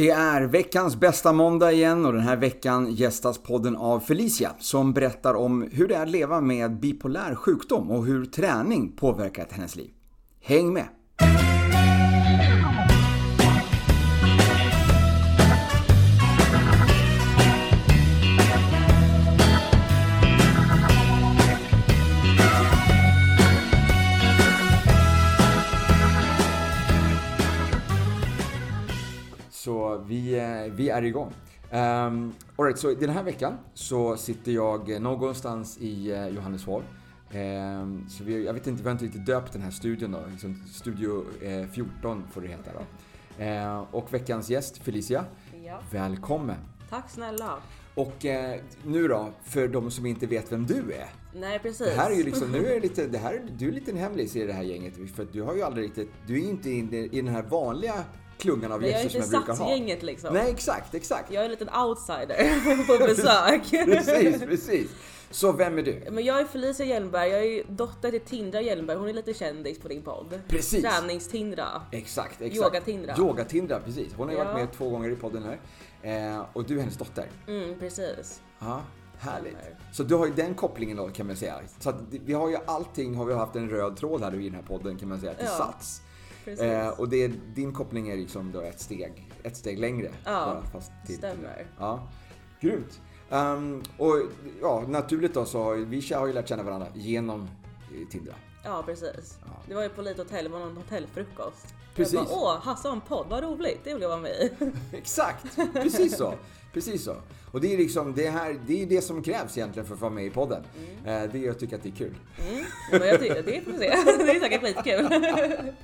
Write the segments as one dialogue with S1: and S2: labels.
S1: Det är veckans bästa måndag igen och den här veckan gästas podden av Felicia som berättar om hur det är att leva med bipolär sjukdom och hur träning påverkat hennes liv. Häng med! Vi, eh, vi är igång. Um, Alright, så den här veckan så sitter jag någonstans i uh, Johanneshovs. Um, så vi, jag vet inte, vi har inte riktigt döpt den här studion då. Liksom studio eh, 14 får det heta då. Uh, och veckans gäst Felicia,
S2: Ja.
S1: välkommen!
S2: Tack snälla.
S1: Och eh, nu då, för de som inte vet vem du är.
S2: Nej precis.
S1: Det här är ju liksom, nu är det lite, det här, du är lite en hemlis i det här gänget. För du har ju aldrig riktigt, du är inte i, i den här vanliga klungan av
S2: jag är
S1: gäster som
S2: inte
S1: jag brukar ha.
S2: satsgänget liksom.
S1: Nej, exakt, exakt.
S2: Jag är en liten outsider på besök.
S1: Precis, precis. Så vem är du?
S2: Men jag är Felicia Hjelmberg, jag är dotter till Tindra Hjelmberg, hon är lite kändis på din podd.
S1: Precis.
S2: Tränings-Tindra.
S1: Exakt, exakt.
S2: Yoga-Tindra.
S1: Yoga-Tindra, precis. Hon har ju
S2: Ja.
S1: varit med två gånger i podden här. Eh, och du är hennes dotter.
S2: Mm, precis.
S1: Ja, härligt. Så du har ju den kopplingen då kan man säga. Så att vi har ju allting, har vi haft en röd tråd här i den här podden kan man säga, till
S2: Ja.
S1: Sats. Eh, och det, din koppling är liksom då ett steg, ett steg längre.
S2: Ja,
S1: till-
S2: stämmer.
S1: Ja, grymt. Ehm, och ja, naturligt då så har vi har ju lärt känna varandra genom eh, Tindra.
S2: Ja precis.
S1: Ja.
S2: Det var ju på lite hotell, det var någon hotellfrukost.
S1: Precis.
S2: Jag bara, åh Hasse har en podd, vad roligt, det vill jag vara med i.
S1: Exakt, precis så. Precis så. Och det är liksom det här, det är det som krävs egentligen för att vara med i podden. Eh, det är att tycka att det är kul.
S2: Mm. Men jag tycker, det får vi se. Det är säkert skitkul.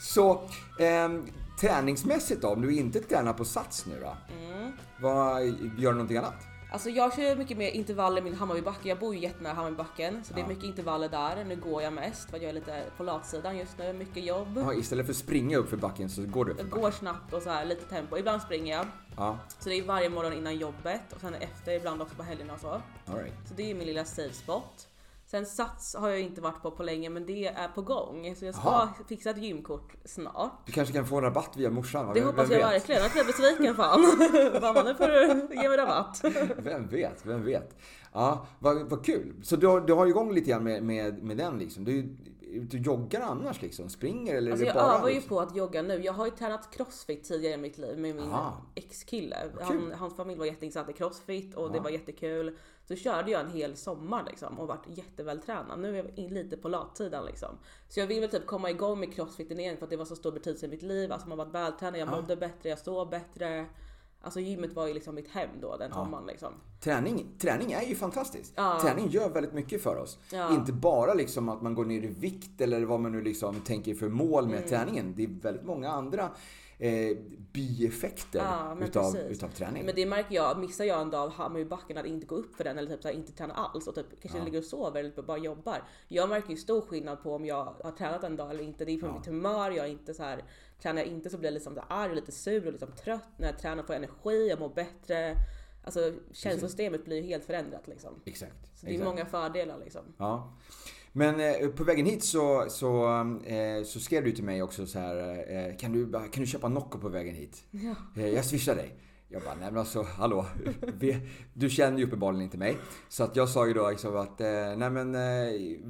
S1: Så ehm, träningsmässigt då, om du inte tränar på Sats nu då?
S2: Mm.
S1: Vad, gör du någonting annat?
S2: Alltså jag kör mycket mer intervaller i min Hammarbybacke. Jag bor ju jättenära Hammarbybacken så det är
S1: Ja.
S2: mycket intervaller där. Nu går jag mest för att jag är lite på latsidan just nu. Mycket jobb.
S1: Ja, istället för att springa upp för backen så går du upp för
S2: Jag
S1: backen.
S2: går snabbt och så här lite tempo. Ibland springer jag.
S1: Ja,
S2: Så det är varje morgon innan jobbet och sen efter, ibland också på helgerna och så.
S1: all right.
S2: Så det är min lilla safe spot. Sen Sats har jag inte varit på på länge men det är på gång. Så jag ska
S1: Aha.
S2: fixa ett gymkort snart.
S1: Du kanske kan få en rabatt via morsan? va?
S2: Det
S1: Vem-
S2: hoppas
S1: vem
S2: jag
S1: vet?
S2: verkligen. Jag besviken fan. Mamma nu får du ge mig rabatt.
S1: Vem vet, vem vet. Ja, vad, vad kul. Så du, har- du har igång lite grann med, med, med den liksom. Du, du joggar annars liksom? Springer eller
S2: Alltså
S1: är
S2: jag
S1: det bara...
S2: övar ju
S1: liksom?
S2: på att jogga nu. Jag har ju tränat crossfit tidigare i mitt liv med min
S1: Aha.
S2: ex-kille. Han, hans familj var jätteinsatt i crossfit och det
S1: Ja.
S2: var jättekul. Så körde jag en hel sommar liksom och varit jättevältränad. Nu är jag in lite på latsidan liksom. Så jag vill väl typ komma igång med crossfiten igen för att det var så stor betydelse i mitt liv. Alltså man var vältränad, jag
S1: Ja.
S2: mådde bättre, jag sov bättre. Alltså gymmet var ju liksom mitt hem då den
S1: Ja.
S2: sommaren liksom.
S1: Träning, träning är ju fantastiskt.
S2: Ja.
S1: Träning gör väldigt mycket för oss.
S2: Ja.
S1: Inte bara liksom att man går ner i vikt eller vad man nu liksom tänker för mål med
S2: Mm.
S1: träningen. Det är väldigt många andra eh, bieffekter
S2: Ja,
S1: utav,
S2: precis.
S1: utav träning.
S2: Men det märker jag, missar jag en dag av Hammarbybacken att inte gå upp för den eller typ så här, inte träna alls och typ kanske
S1: Ja.
S2: ligger och sover eller bara jobbar. Jag märker ju stor skillnad på om jag har tränat en dag eller inte. Det är från
S1: Ja.
S2: mitt humör, jag är inte så här tränar jag inte så blir jag liksom så arg och lite sur och liksom trött. När jag tränar får jag energi, jag mår bättre. Alltså känslosystemet blir ju helt förändrat liksom.
S1: Exakt.
S2: Så det är
S1: exakt.
S2: många fördelar liksom.
S1: Ja. Men eh, på vägen hit så, så, eh, så skrev du till mig också så här, eh, kan, du, kan du köpa Nocco på vägen hit?
S2: Ja.
S1: Jag swishar dig. Jag bara, nej men alltså hallå. Du känner ju uppenbarligen inte mig. Så att jag sa ju då liksom att, nej men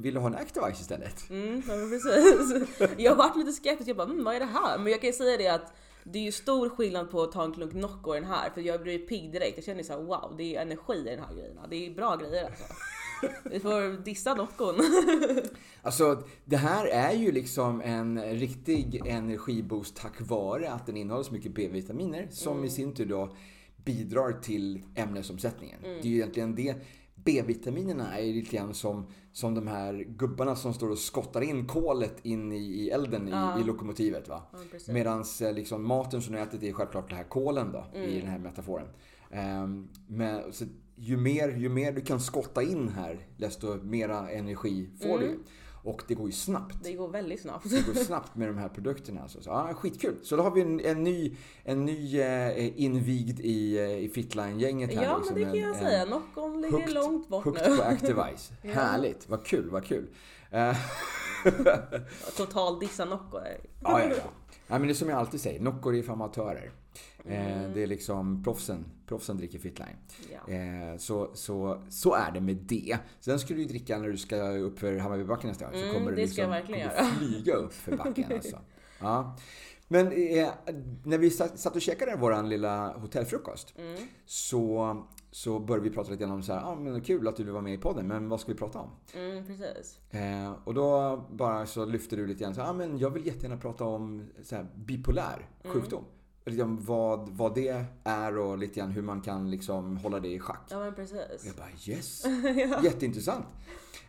S1: vill du ha en Activise istället?
S2: Mm, ja, precis. Jag varit lite skeptisk, jag bara mm, vad är det här? Men jag kan ju säga det att det är ju stor skillnad på att ta en klunk Nocco i den här för jag blir ju pigg direkt. Jag känner så här, wow, det är energi i den här grejerna. Det är bra grejer alltså. Vi får dissa Noccon.
S1: Alltså det här är ju liksom en riktig energiboost tack vare att den innehåller så mycket B-vitaminer som i sin tur då bidrar till ämnesomsättningen. Det är ju egentligen det. B-vitaminerna är ju lite grann som, som de här gubbarna som står och skottar in kolet in i, i elden i,
S2: Ja.
S1: i lokomotivet. Va? Medans eh, liksom, maten som du ätit är självklart det här kolen då, i den här metaforen. Ehm, men, så ju, mer, ju mer du kan skotta in här, desto mera energi får du. Och det går ju snabbt.
S2: Det går väldigt snabbt.
S1: Det går snabbt med de här produkterna. Alltså. Så, ja, skitkul! Så då har vi en, en ny, en ny eh, invigd i, eh, i Fitline-gänget här.
S2: Ja
S1: liksom.
S2: men det kan jag
S1: en
S2: säga. Noccon ligger
S1: hooked-
S2: långt bort
S1: Hooked
S2: nu.
S1: på Activise.
S2: Ja.
S1: Härligt! Vad kul, vad kul! Eh,
S2: Total dissa Nocco.
S1: ja, ja, ja. Ja, men det är som jag alltid säger, Noccor är för amatörer.
S2: Mm.
S1: Eh, det är liksom proffsen, proffsen dricker Fitline.
S2: Ja.
S1: Eh, så, så, så är det med det. Sen ska du ju dricka när du ska upp för Hammarbybacken nästa gång. Så
S2: Mm,
S1: kommer du
S2: det ska jag
S1: liksom
S2: verkligen
S1: kommer flyga upp för backen alltså. Ja. Men eh, när vi satt och käkade vår lilla hotellfrukost
S2: Mm.
S1: så, så började vi prata lite grann om så här, ah, men kul att du vill vara med i podden, men vad ska vi prata om?
S2: Mm, precis.
S1: Eh, och då bara så lyfter du lite grann så ah, men jag vill jättegärna prata om så här, bipolär
S2: Mm.
S1: Liksom vad, vad det är och lite grann hur man kan liksom hålla det i schack.
S2: Ja men precis.
S1: Jag bara yes, jätteintressant.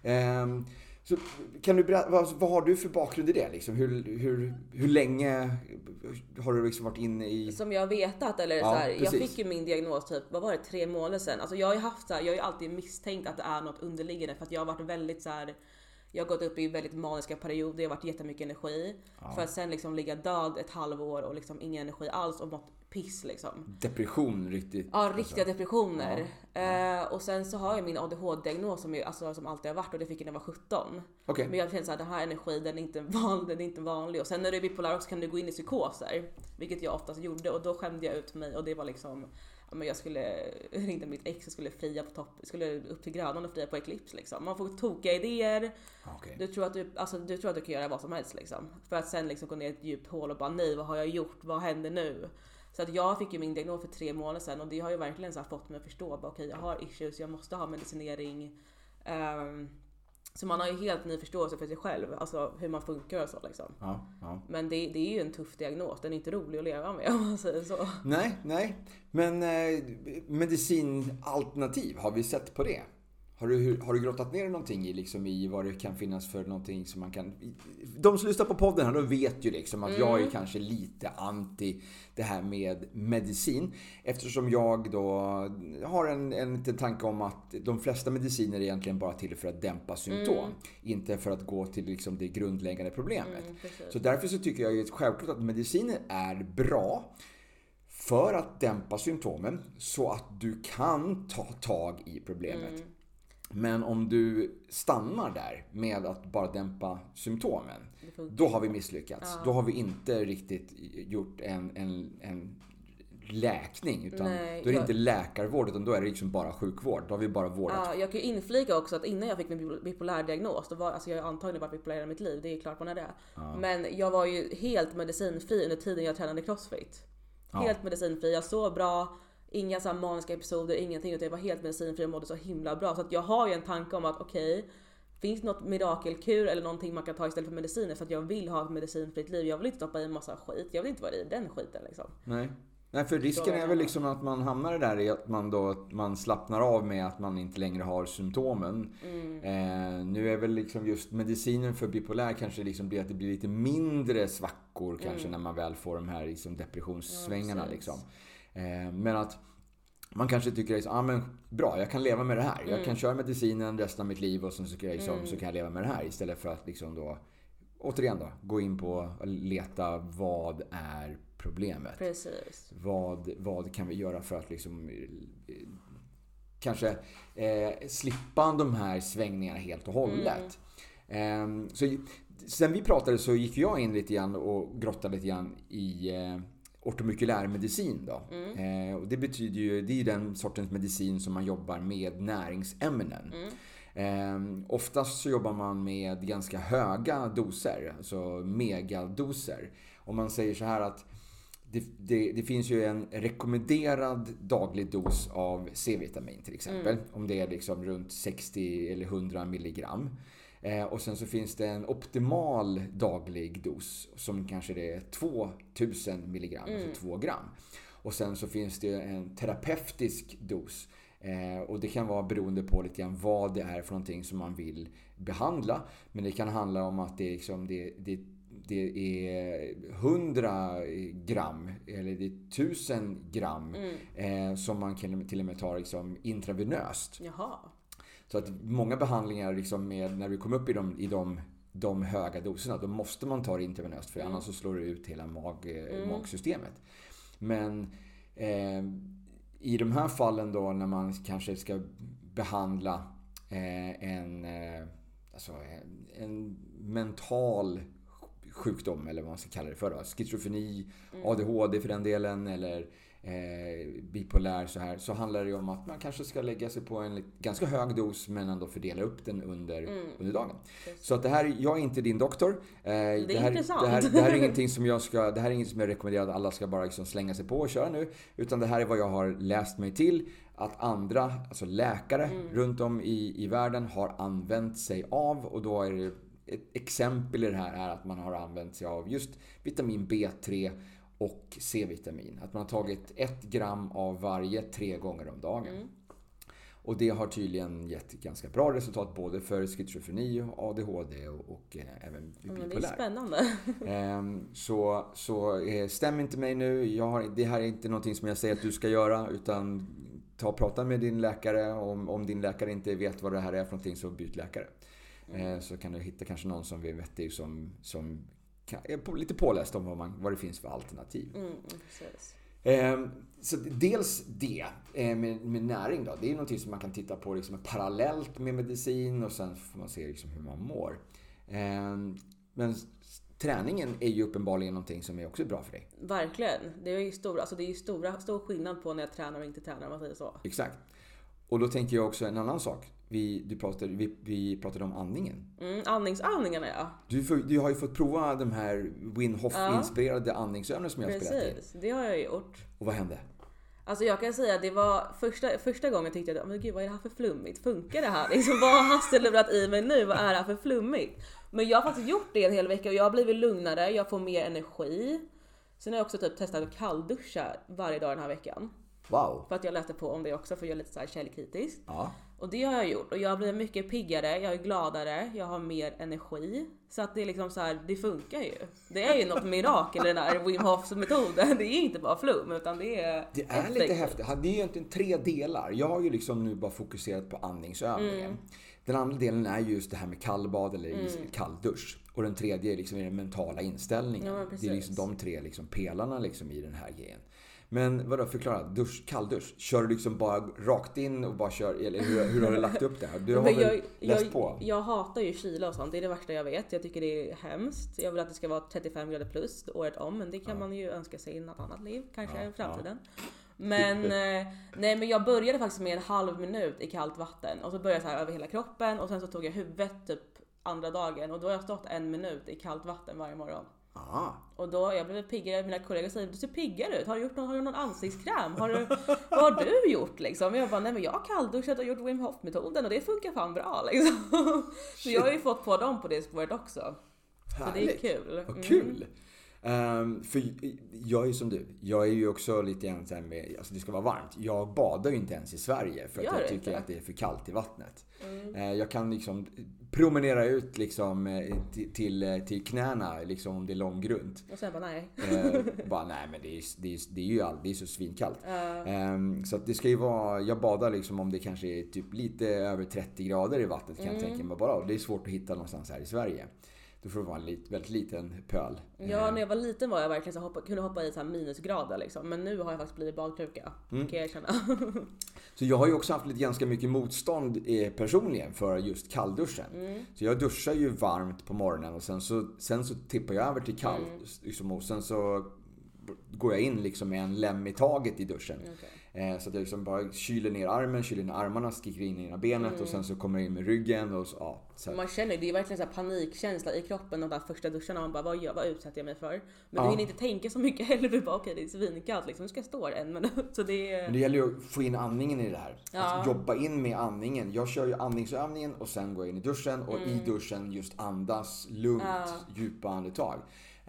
S1: Ehm, så kan du berätta, vad, vad har du för bakgrund i det? Liksom? Hur, hur, hur länge har du liksom varit inne i...
S2: Som jag vetat eller
S1: Ja,
S2: så här, jag fick ju min diagnos typ, vad var det, tre månader sedan. Alltså jag har ju haft så här, jag har ju alltid misstänkt att det är något underliggande för att jag har varit väldigt så här. Jag har gått upp i väldigt maniska perioder, jag har varit jättemycket energi. För att sen liksom ligga död ett halvår och liksom ingen energi alls och mått piss liksom.
S1: Depression riktigt.
S2: Ja, riktiga depressioner. Eh, och sen så har jag min ADHD-diagnos som, alltså, som alltid har varit och det fick jag när jag var 17.
S1: Okej.
S2: Men jag känner såhär, den här energin den är, inte van, den är inte vanlig. Och sen när du är bipolär också kan du gå in i psykoser. Vilket jag oftast gjorde och då skämde jag ut mig och det var liksom ja, men jag skulle ringde mitt ex och skulle fria på topp, skulle upp till Grönan och fria på Eclipse liksom. Man får tokiga idéer.
S1: Okej.
S2: Du tror, att du, alltså, du tror att du kan göra vad som helst liksom. För att sen liksom gå ner i ett djupt hål och bara nej vad har jag gjort, vad händer nu? Så att jag fick ju min diagnos för tre månader sedan och det har ju verkligen så fått mig att förstå att okej jag har issues, jag måste ha medicinering. Ehm, så man har ju helt ny förståelse för sig själv, alltså hur man funkar och så liksom.
S1: Ja, ja.
S2: Men det, det är ju en tuff diagnos, den är inte rolig att leva med om man säger så.
S1: Nej, nej. Men eh, medicinalternativ, har vi sett på det? Har du, har du grottat ner någonting i, liksom, i vad det kan finnas för någonting som man kan... De som lyssnar på podden här, de vet ju liksom att jag är kanske lite anti det här med medicin. Eftersom jag då har en, en liten tanke om att de flesta mediciner är egentligen bara till för att dämpa symptom. Inte för att gå till liksom, det grundläggande problemet.
S2: Mm.
S1: Så därför så tycker jag ju självklart att mediciner är bra för att dämpa symptomen så att du kan ta tag i problemet. Men om du stannar där med att bara dämpa symptomen, då har vi misslyckats. Då har vi inte riktigt gjort en, en, en läkning. Utan
S2: Nej,
S1: då är det
S2: jag-
S1: inte läkarvård, utan då är det liksom bara sjukvård. Då har vi bara vårdat.
S2: Ja, jag kan ju inflika också att innan jag fick min bipol- bipolär diagnos, då var, alltså jag har antagligen varit bipolär i mitt liv, det är klart man är det. Men jag var ju helt medicinfri under tiden jag tränade crossfit. Helt medicinfri, jag sov bra, inga så här maniska episoder, ingenting utan jag var helt medicinfri och mådde så himla bra. Så att jag har ju en tanke om att okej, finns det något mirakelkur eller någonting man kan ta istället för mediciner? För att jag vill ha ett medicinfritt liv, jag vill inte stoppa i en massa skit, jag vill inte vara i den skiten liksom.
S1: Nej. Nej, för risken är väl liksom att man hamnar där i att man då man slappnar av med att man inte längre har symptomen.
S2: Mm.
S1: Eh, nu är väl liksom just medicinen för bipolär kanske liksom blir att det blir lite mindre svackor kanske när man väl får de här liksom depressionssvängarna.
S2: Mm. Ja,
S1: liksom. Eh, men att man kanske tycker att ah, men bra, jag kan leva med det här.
S2: Mm.
S1: Jag kan köra medicinen resten av mitt liv och sen så jag, liksom, så kan jag leva med det här. Istället för att liksom då, återigen då, gå in på och leta vad är problemet.
S2: Precis.
S1: Vad, vad kan vi göra för att liksom kanske eh, slippa de här svängningarna helt och hållet. Eh, så, sen vi pratade så gick jag in lite grann och grottade lite grann i eh, ortomolekulär medicin. Då. Eh, och det betyder ju, det är ju den sortens medicin som man jobbar med näringsämnen. Eh, oftast så jobbar man med ganska höga doser, alltså megadoser. Om man säger så här att det, det, det finns ju en rekommenderad daglig dos av C-vitamin till exempel. Om det är liksom runt 60 eller 100 milligram. Eh, och sen så finns det en optimal daglig dos som kanske det är 2000 milligram, alltså 2 gram. Och sen så finns det en terapeutisk dos. Eh, och det kan vara beroende på lite grann vad det är för någonting som man vill behandla. Men det kan handla om att det är, liksom, det, det, det är 100 gram eller det är 1000 gram eh, som man kan till och med tar liksom intravenöst.
S2: Jaha.
S1: Så att många behandlingar liksom med, när vi kommer upp i de, i de, de höga doserna, då måste man ta det intravenöst för annars så slår det ut hela mag, eh, magsystemet. Men eh, i de här fallen då när man kanske ska behandla eh, en, eh, alltså en, en mental sjukdom eller vad man ska kalla det för. Då. Schizofreni, ADHD för den delen eller eh, bipolär så här. Så handlar det ju om att man kanske ska lägga sig på en ganska hög dos men ändå fördela upp den under, under dagen. Så att det här, jag är inte din doktor. Eh, det, här,
S2: intressant.
S1: Det här, det här är ingenting som jag ska, det här är inget som jag rekommenderar att alla ska bara liksom slänga sig på och köra nu. Utan det här är vad jag har läst mig till att andra, alltså läkare runt om i, i världen har använt sig av och då är det ett exempel i det här är att man har använt sig av just vitamin B3 och C-vitamin. Att man har tagit ett gram av varje tre gånger om dagen. Och det har tydligen gett ganska bra resultat både för schizofreni, ADHD och, och eh, även
S2: Men det är
S1: bipolär.
S2: spännande.
S1: Ehm, så så eh, stäm inte mig nu. Har, det här är inte någonting som jag säger att du ska göra. Utan ta och prata med din läkare. Om, om din läkare inte vet vad det här är för någonting så byt läkare. Eh, så kan du hitta kanske någon som är vettig som, som är lite påläst om vad, man, vad det finns för alternativ.
S2: Mm.
S1: Ehm, så dels det eh, med, med näring då. Det är någonting som man kan titta på liksom parallellt med medicin och sen får man se liksom hur man mår. Ehm, men träningen är ju uppenbarligen någonting som är också bra för dig.
S2: Verkligen. Det är ju stor, alltså det är ju stora, stor skillnad på när jag tränar och inte tränar om man säger så.
S1: Exakt. Och då tänker jag också en annan sak. Vi, du pratade, vi, vi pratade om andningen.
S2: Mm, andningsövningarna ja.
S1: Du, får, du har ju fått prova de här Wim Hof-inspirerade andningsövningar som jag har spelat.
S2: Precis, det har jag gjort.
S1: Och vad hände?
S2: Alltså jag kan säga att det var första, första gången tyckte jag att men gud vad är det här för flummigt? Funkar det här? Liksom, vad har Hasse lurat i mig nu? Vad är det här för flummigt? Men jag har faktiskt gjort det en hel vecka och jag har blivit lugnare, jag får mer energi. Sen har jag också typ testat att kallduscha varje dag den här veckan.
S1: Wow!
S2: För att jag läste på om det också för jag är lite så här källkritisk.
S1: Ja.
S2: Och det har jag gjort och jag blir mycket piggare, jag är gladare, jag har mer energi. Så att det är liksom så här, det funkar ju. Det är ju något mirakel den här Wim Hofs metoden. Det är inte bara flum utan det är
S1: Det är lite
S2: effektivt.
S1: häftigt. Det är ju egentligen tre delar. Jag har ju liksom nu bara fokuserat på andningsövningen.
S2: Mm.
S1: Den andra delen är ju just det här med kallbad eller is- kalldusch. Och den tredje är liksom den mentala inställningen.
S2: Ja,
S1: det är liksom de tre liksom pelarna liksom i den här grejen. Men vadå, förklara. Dusch, kalldusch. Kör du liksom bara rakt in och bara kör, eller hur, hur har du lagt upp det? här? Du har väl
S2: jag,
S1: läst
S2: jag,
S1: på?
S2: jag hatar ju kyla och sånt, det är det värsta jag vet. Jag tycker det är hemskt. Jag vill att det ska vara 35 grader plus året om, men det kan man ju önska sig i något annat liv, kanske
S1: Ja,
S2: i framtiden. Men, eh, nej, men jag började faktiskt med en halv minut i kallt vatten och så började jag så här över hela kroppen och sen så tog jag huvudet typ andra dagen och då har jag stått en minut i kallt vatten varje morgon.
S1: Ah,
S2: Och då, jag blev piggare, mina kollegor säger du ser piggare ut, har du gjort någon, har du någon ansiktskräm? Har du, vad har du gjort liksom? Jag bara, nej men jag har kallduschat och gjort Wim Hof metoden och det funkar fan bra liksom. Så jag har ju fått på dem på det spåret också. Så det är
S1: härligt.
S2: kul.
S1: Vad
S2: Mm.
S1: Ehm, för jag är ju som du. Jag är ju också lite grann så här med, alltså det ska vara varmt. Jag badar ju inte ens i Sverige för att
S2: Gör
S1: jag tycker
S2: inte?
S1: att det är för kallt i vattnet.
S2: Mm.
S1: Eh, Jag kan liksom promenera ut liksom eh, till, till, eh, till knäna liksom om det är långgrunt.
S2: Och sen bara nej.
S1: Eh, bara nej men det är, det är, det är ju all, det är så svinkallt.
S2: Ja.
S1: Ehm, så att det ska ju vara, jag badar liksom om det kanske är typ lite över 30 grader i vattnet kan
S2: Mm.
S1: jag tänka mig bara. Det är svårt att hitta någonstans här i Sverige. Då får det vara en lit, väldigt liten pöl.
S2: Ja, när jag var liten var jag verkligen så hoppa, kunde hoppa i så minusgrader liksom. Men nu har jag faktiskt blivit badkruka.
S1: Mm.
S2: Kan jag erkänna.
S1: Så jag har ju också haft lite ganska mycket motstånd eh, personligen för just kallduschen.
S2: Mm.
S1: Så jag duschar ju varmt på morgonen och sen så, sen så tippar jag över till kallt.
S2: Mm.
S1: Liksom, och sen så går jag in liksom med en lem i taget i duschen.
S2: Okej.
S1: Eh, så att jag liksom bara kyler ner armen, kyler ner armarna, sticker in i ena benet
S2: Mm.
S1: och sen så kommer jag in med ryggen och så, ja. Så,
S2: Man känner det är verkligen så panikkänsla i kroppen de där första duscharna. Man bara vad, gör, vad utsätter jag mig för? Men
S1: Ja.
S2: du hinner inte tänka så mycket heller. Du bara okej det är svinkallt liksom. Nu ska jag stå här en minut. Så det är...
S1: Men det gäller ju att få in andningen i det här.
S2: Ja.
S1: Att jobba in med andningen. Jag kör ju andningsövningen och sen går jag in i duschen och i duschen just andas lugnt,
S2: Mm. Ja.
S1: djupa andetag.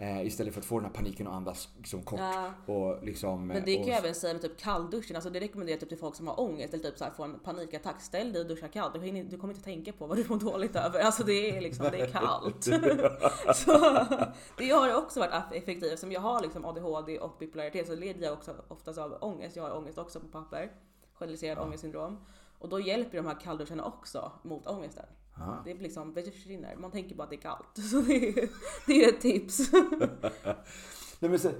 S1: Eh, istället för att få den här paniken och andas liksom kort.
S2: Ja.
S1: Och liksom,
S2: Men det kan
S1: och,
S2: jag även säga med typ kallduschen, alltså det rekommenderar jag typ till folk som har ångest eller typ så här får en panikattack. Ställ dig och duscha kallt, du, hinner, du kommer inte tänka på vad du mår dåligt över. Alltså det är liksom, det är kallt. så det har också varit effektivt. Som jag har liksom ADHD och bipolaritet så lider jag också oftast av ångest. Jag har ångest också på papper. Generaliserad ångestsyndrom. Och då hjälper de här kallduscharna också mot ångesten.
S1: Ja.
S2: Det är liksom, det försvinner. Man tänker bara att det är kallt. Så det är, det är ett tips.
S1: Nej, men så,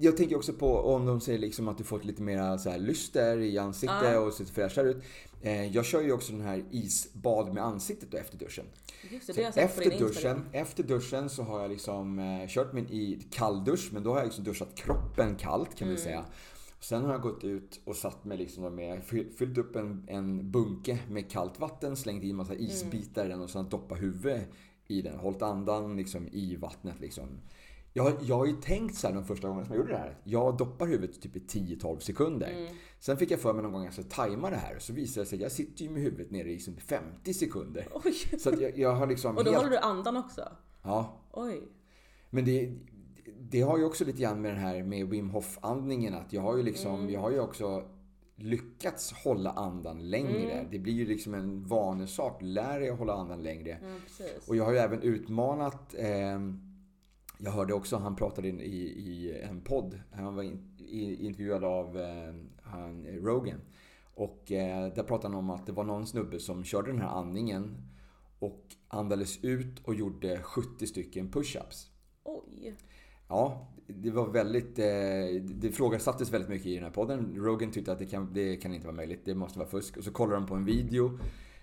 S1: jag tänker också på om de säger liksom att du fått lite mer så här lyster i ansiktet
S2: Ja.
S1: och ser fräschare ut. Eh, jag kör ju också den här isbad med ansiktet då efter duschen.
S2: Just det,
S1: Så
S2: det jag
S1: efter,
S2: Instagram.
S1: duschen, efter duschen så har jag liksom eh, kört min i kalldusch, men då har jag liksom duschat kroppen kallt kan
S2: Mm.
S1: vi säga. Sen har jag gått ut och satt mig liksom med, fyll- fyllt upp en, en bunke med kallt vatten, slängt i en massa
S2: Mm.
S1: isbitar i den och sen doppat huvudet i den. Hållit andan liksom i vattnet liksom. Jag, jag har ju tänkt så här de första gångerna som jag gjorde det här. Jag doppar huvudet typ i 10-12 sekunder.
S2: Mm.
S1: Sen fick jag för mig någon gång att jag skulle tajma det här. Så visade det sig att jag sitter ju med huvudet nere i liksom 50 sekunder.
S2: Oj.
S1: Så jag, jag har liksom
S2: Och då
S1: helt...
S2: håller du andan också?
S1: Ja,
S2: Oj.
S1: men det, det har ju också lite grann med den här med Wim Hof andningen att jag har ju liksom,
S2: Mm.
S1: jag har ju också lyckats hålla andan längre.
S2: Mm.
S1: Det blir ju liksom en vanesak. Lär dig att hålla andan längre.
S2: Precis.
S1: Och jag har ju även utmanat eh, Jag hörde också, han pratade in i, i en podd. Han var in, i, intervjuad av eh, han, Rogan. Och eh, där pratade han om att det var någon snubbe som körde den här andningen och andades ut och gjorde 70 stycken push-ups.
S2: Oj.
S1: Ja, det var väldigt... Eh, det ifrågasattes väldigt mycket i den här podden. Rogan tyckte att det kan, det kan inte vara möjligt, det måste vara fusk. Och så kollade de på en video.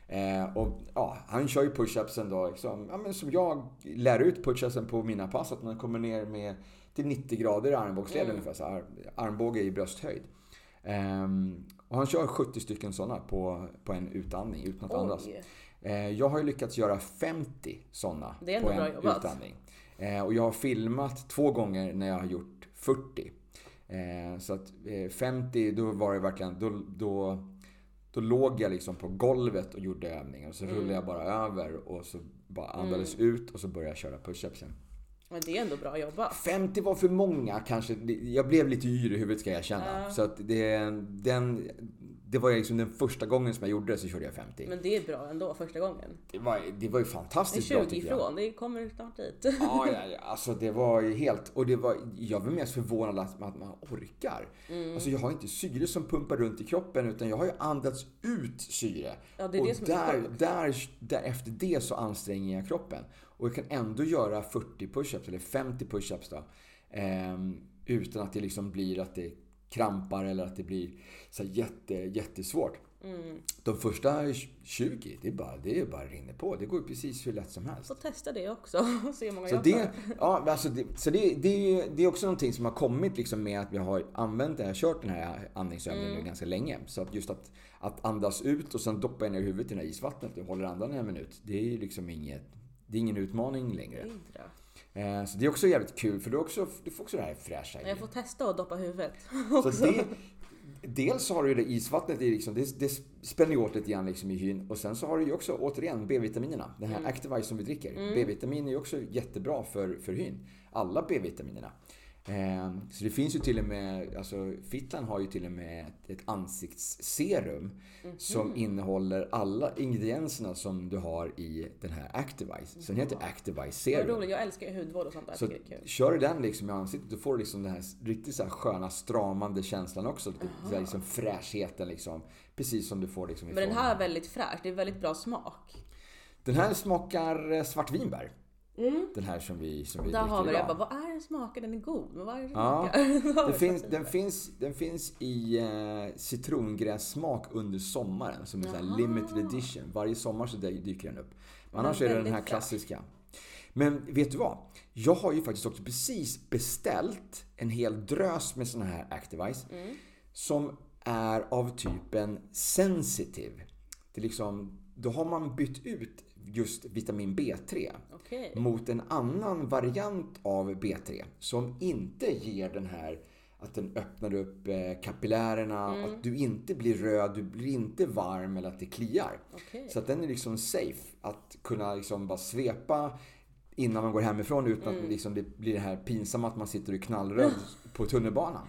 S1: Eh, och ja, han kör ju push-upsen då, liksom, ja, men som jag lär ut push-upsen på mina pass. Att man kommer ner med till 90 grader i armbågsled
S2: Mm.
S1: ungefär. Så här, armbåge i brösthöjd. Ehm, och han kör 70 stycken sådana på, på en utandning utan att andas.
S2: Oj.
S1: Eh, Jag har ju lyckats göra 50 sådana på en utandning. Eh, Och jag har filmat två gånger när jag har gjort 40. Eh, Så att eh, 50, då var det verkligen, då, då, då låg jag liksom på golvet och gjorde övningar. Och så
S2: Mm.
S1: rullade jag bara över och så bara andades ut och så började jag köra push-upsen.
S2: Men det är ändå bra jobbat.
S1: 50 var för många kanske. Det- Jag blev lite yr i huvudet ska jag erkänna.
S2: Ja.
S1: Så att det, den, det var liksom den första gången som jag gjorde det så körde jag 50.
S2: Men det är bra ändå första gången.
S1: Det var, det var ju
S2: Det är
S1: fantastiskt bra
S2: 20
S1: tycker jag.
S2: ifrån, det kommer snart dit.
S1: Ja, ja, ja, alltså det var ju helt... Och det var, jag var mest förvånad att man, att man orkar.
S2: Mm.
S1: Alltså jag har inte syre som pumpar runt i kroppen utan jag har ju andats ut syre.
S2: Ja, det är
S1: och
S2: det som är
S1: där,
S2: sjukt.
S1: där, där, efter det så anstränger jag kroppen. Och jag kan ändå göra 40 push-ups, eller 50 push-ups då. ehm, utan att det liksom blir att det krampar eller att det blir så jätte, jättesvårt.
S2: Mm.
S1: De första 20, det är bara, det är bara rinner på. Det går ju precis hur lätt som helst.
S2: Så testa det också och se hur många
S1: Så
S2: jag
S1: det, ja, alltså det, så det, det, det är också någonting som har kommit liksom med att vi har använt det här, kört den här andningsövningen
S2: Mm.
S1: nu ganska länge. Så att just att, att andas ut och sen doppa ner huvudet i det här isvattnet och håller andan i en minut. Det är ju liksom inget, det är ingen utmaning längre. Eh, så det är också jävligt kul för du, också, du får också det här fräscha.
S2: Jag får testa att doppa huvudet.
S1: Så det, dels har du det isvattnet, i liksom, det, det spänner ju åt lite grann liksom i hyn. Och sen så har du ju också återigen B-vitaminerna. Den här
S2: Mm.
S1: Activise som vi dricker. B-vitamin är ju också jättebra för, för hyn. Alla B-vitaminerna. Eh, så det finns ju till och med, alltså Fitlan har ju till och med ett, ett ansiktsserum
S2: Mhm.
S1: som innehåller alla ingredienserna som du har i den här Activise. Så den heter Activise
S2: Vad
S1: Serum.
S2: roligt, jag älskar ju hudvård och sånt där.
S1: Så kör du den liksom i ansiktet, då får du liksom den här riktigt så här sköna stramande känslan också. Lite så här liksom fräschheten liksom. Precis som du får liksom
S2: Men den
S1: ifrån-
S2: här är väldigt fräsch, det är väldigt bra smak.
S1: Den här smakar eh, svartvinbär. Den här som vi, som vi
S2: Mm. Där har vi det.
S1: dricker
S2: Jag bara,
S1: idag.
S2: vad är den smakar? Den är god. Men vad är det den
S1: Ja, Den finns, den,
S2: det.
S1: finns, den finns i eh, citrongrässmak under sommaren som
S2: Jaha.
S1: limited edition. Varje sommar så dy- dyker den upp. Men
S2: Den
S1: annars
S2: är
S1: är det den här klassiska. Men vet du vad? Jag har ju faktiskt också precis beställt en hel drös med såna här Activise.
S2: Mm.
S1: Som är av typen sensitive. Det är liksom, då har man bytt ut just vitamin B3
S2: Okej.
S1: mot en annan variant av B3 som inte ger den här att den öppnar upp eh, kapillärerna,
S2: Mm.
S1: att du inte blir röd, du blir inte varm eller att det kliar.
S2: Okej.
S1: Så att den är liksom safe att kunna liksom bara svepa innan man går hemifrån utan
S2: Mm.
S1: att liksom det blir det här pinsamma att man sitter och knallröd på tunnelbanan.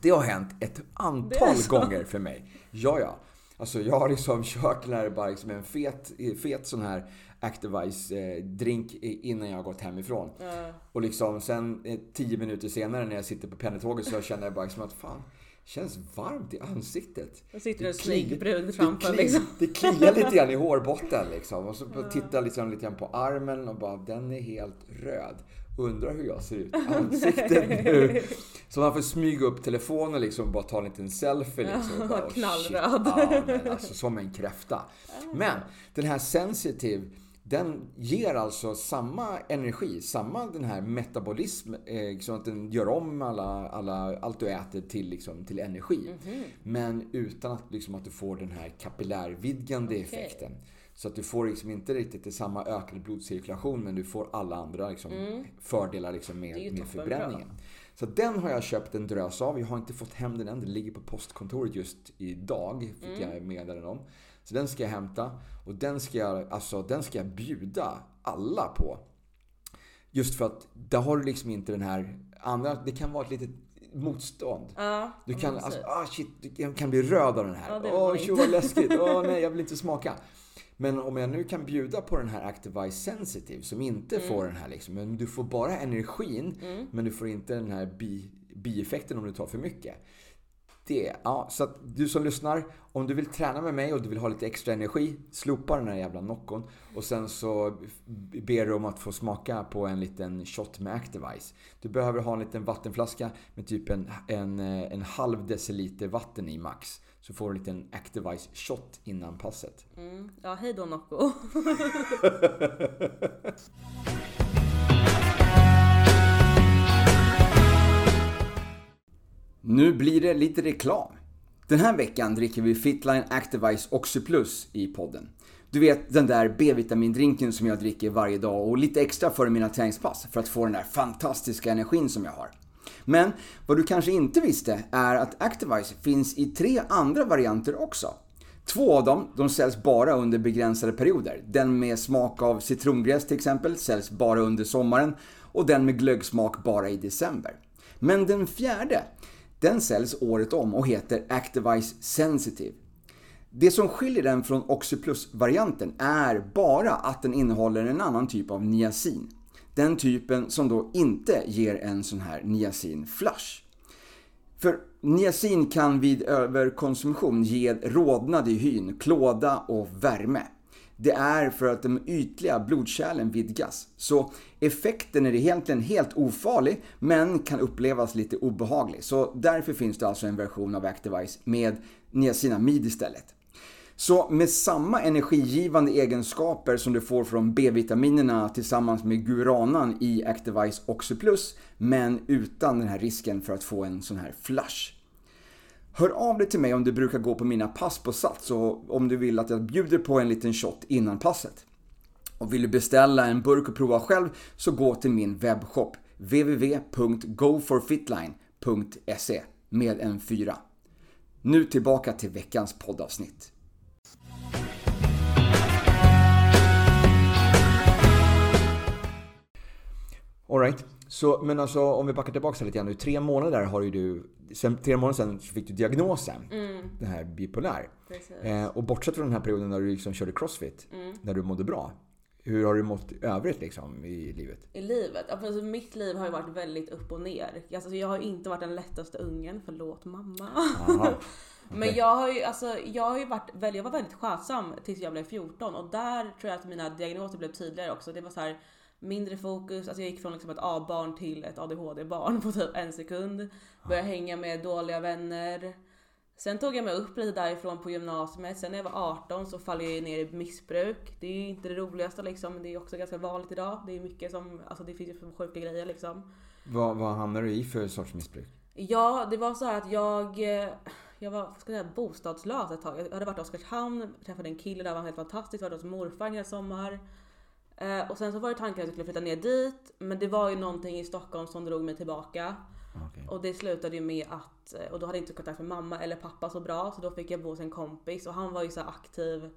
S1: Det har hänt ett antal gånger för mig. Ja, ja. Alltså jag har liksom kört bara liksom en fet, fet sån här Activise-drink innan jag har gått hemifrån.
S2: Ja.
S1: Och liksom sen eh, tio minuter senare när jag sitter på pendeltåget så känner jag bara liksom att fan, känns varmt i ansiktet.
S2: Då sitter
S1: Det
S2: en
S1: kliar-
S2: snygg brud
S1: det,
S2: framför liksom.
S1: det kliar lite grann i hårbotten liksom. Och så tittar jag liksom lite grann på armen och bara den är helt röd. Undrar hur jag ser ut i ansiktet nu. Så man får smyga upp telefonen liksom och bara ta en liten selfie liksom. Och bara, oh.
S2: Knallröd.
S1: Ja, men alltså som en kräfta. Men den här sensitive den ger alltså samma energi, samma den här metabolism, eh, så att den gör om alla, alla, allt du äter till, liksom, till energi. Men utan att, liksom, att du får den här kapillärvidgande
S2: Okej.
S1: effekten. Så att du får liksom inte riktigt samma ökade blodcirkulation men du får alla andra liksom, fördelar liksom, med,
S2: Mm.
S1: Med förbränningen. Så den har jag köpt en drös av. Jag har inte fått hem den än. Den ligger på postkontoret just idag. Fick
S2: Mm.
S1: jag meddelande om. Så den ska jag hämta. Och den ska jag, alltså, den ska jag bjuda alla på. Just för att där har du liksom inte den här andra. Det kan vara ett litet motstånd.
S2: Ja,
S1: Du kan, alltså, ah shit, du kan bli röd av den här. Åh,
S2: var
S1: tjo
S2: inte.
S1: vad läskigt. Åh nej, jag vill inte smaka. Men om jag nu kan bjuda på den här Activise Sensitive som inte
S2: Mm.
S1: får den här liksom, men du får bara energin, men du får inte den här bi, bieffekten om du tar för mycket. Det, ja, så att du som lyssnar, om du vill träna med mig och du vill ha lite extra energi, slopa den här jävla Noccon och sen så ber du om att få smaka på en liten shot med Activise. Du behöver ha en liten vattenflaska med typ en, en, en halv deciliter vatten i max. Så får du en liten Activise shot innan passet.
S2: Mm. Ja, hej då Nocco.
S1: Nu blir det lite reklam. Den här veckan dricker vi Fitline Activise Oxyplus i podden. Du vet den där B-vitamindrinken som jag dricker varje dag och lite extra före mina träningspass för att få den där fantastiska energin som jag har. Men vad du kanske inte visste är att Activise finns i tre andra varianter också. Två av dem de säljs bara under begränsade perioder. Den med smak av citrongräs till exempel säljs bara under sommaren och den med glöggsmak bara i december. Men den fjärde, den säljs året om och heter Activise Sensitive. Det som skiljer den från Oxyplus-varianten är bara att den innehåller en annan typ av niacin. Den typen som då inte ger en sån här niacin-flush. För niacin kan vid överkonsumtion ge rodnad i hyn, klåda och värme. Det är för att de ytliga blodkärlen vidgas. Så effekten är egentligen helt ofarlig men kan upplevas lite obehaglig. Så därför finns det alltså en version av Activise med niacinamid istället. Så med samma energigivande egenskaper som du får från B-vitaminerna tillsammans med Guranan i Activise Oxyplus, men utan den här risken för att få en sån här flush. Hör av dig till mig om du brukar gå på mina pass på Sats och om du vill att jag bjuder på en liten shot innan passet. Och vill du beställa en burk och prova själv så gå till min webbshop www.goforfitline.se med en fyra. Nu tillbaka till veckans poddavsnitt. Alright, så men alltså om vi backar tillbaka lite grann nu. Tre månader har ju du, sen, tre månader sedan fick du diagnosen. Den här bipolär. Eh, och bortsett från den här perioden när du liksom körde crossfit, när du mådde bra. Hur har du mått i övrigt liksom i livet?
S2: I livet? Alltså, mitt liv har ju varit väldigt upp och ner. Alltså, jag har inte varit den lättaste ungen, förlåt mamma.
S1: Aha.
S2: Men jag har ju, alltså, jag har ju varit väldigt, jag var väldigt skötsam tills jag blev 14 och där tror jag att mina diagnoser blev tydligare också. Det var så här mindre fokus, alltså jag gick från liksom ett A-barn till ett ADHD-barn på typ en sekund. Började hänga med dåliga vänner. Sen tog jag mig upp lite därifrån på gymnasiet. Sen när jag var 18 så faller jag ner i missbruk. Det är ju inte det roligaste liksom, men det är också ganska vanligt idag. Det är mycket som, alltså det finns ju sjuka grejer liksom.
S1: Vad, vad hamnar du i för sorts missbruk?
S2: Ja, det var så här att jag, jag var vad ska jag säga, bostadslös ett tag. Jag hade varit i Oskarshamn, träffade en kille där, var helt fantastisk. Varit hos morfar en hel sommar. Eh, och sen så var det tanken att jag skulle flytta ner dit. Men det var ju någonting i Stockholm som drog mig tillbaka.
S1: Okej.
S2: Och det slutade ju med att, eh, och då hade jag inte kontakt med mamma eller pappa så bra. Så då fick jag bo hos en kompis och han var ju så aktiv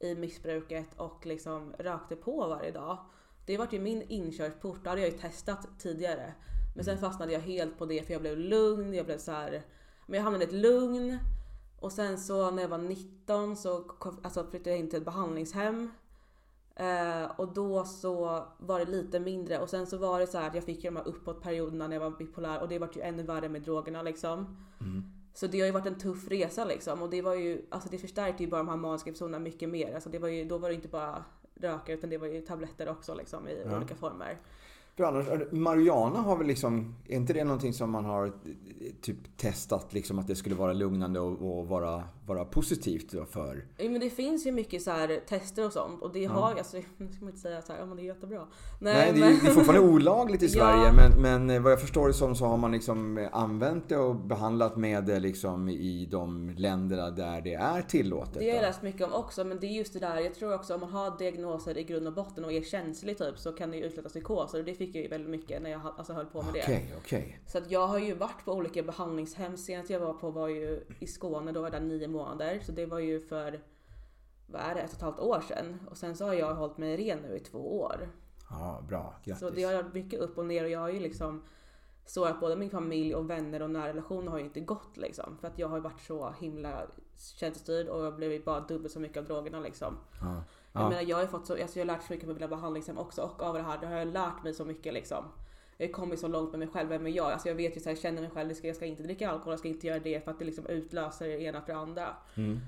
S2: i missbruket och liksom rökte på varje dag. Det var ju min inkörsport, det hade jag ju testat tidigare. Men sen fastnade jag helt på det för jag blev lugn, jag blev så här, men jag hamnade i ett lugn. Och sen så när jag var 19 så alltså, flyttade jag in till ett behandlingshem. Eh, och då så var det lite mindre och sen så var det så att jag fick ju de här uppåtperioderna när jag var bipolär och det var ju ännu värre med drogerna liksom. Så det har ju varit en tuff resa liksom och det var ju, alltså det förstärkte ju bara de här maniska episoderna mycket mer. Alltså det var ju, då var det inte bara röka utan det var ju tabletter också liksom i
S1: Ja.
S2: olika former.
S1: För annars, Mariana har väl liksom, är inte det någonting som man har typ testat liksom att det skulle vara lugnande och, och vara, vara positivt då för?
S2: Ja, men det finns ju mycket så här tester och sånt och det ja. har, alltså, nu ska man inte säga så här, ja men det är jättebra.
S1: Nej, Nej det, är, det är fortfarande olagligt i Sverige ja. men, men vad jag förstår det som så har man liksom använt det och behandlat med det liksom i de länderna där det är tillåtet.
S2: Det har jag läst mycket om också men det är just det där, jag tror också om man har diagnoser i grund och botten och är känslig typ så kan det ju utlösa psykoser och det fick jag ju väldigt mycket när jag alltså, höll på med
S1: det.
S2: Okay,
S1: okay.
S2: Så att jag har ju varit på olika behandlingshem. Senast jag var på var ju i Skåne, då var jag där nio månader. Så det var ju för, vad är det, ett och ett halvt år sedan. Och sen så har jag hållit mig ren nu i två år.
S1: Ja, bra. Grattis.
S2: Så det har varit mycket upp och ner och jag har ju liksom så att både min familj och vänner och nära relationer har ju inte gått liksom. För att jag har varit så himla känslostyrd och jag blev bara dubbelt så mycket av drogerna liksom. Ja. Jag ja. menar jag har fått så, alltså jag har lärt så mycket på mina behandlingshem också och av det här, det har jag lärt mig så mycket liksom. Jag har kommit så långt med mig själv, vem är jag? Alltså jag vet ju så här, jag känner mig själv, jag ska inte dricka alkohol, jag ska inte göra det för att det liksom utlöser det ena för det andra. Mm.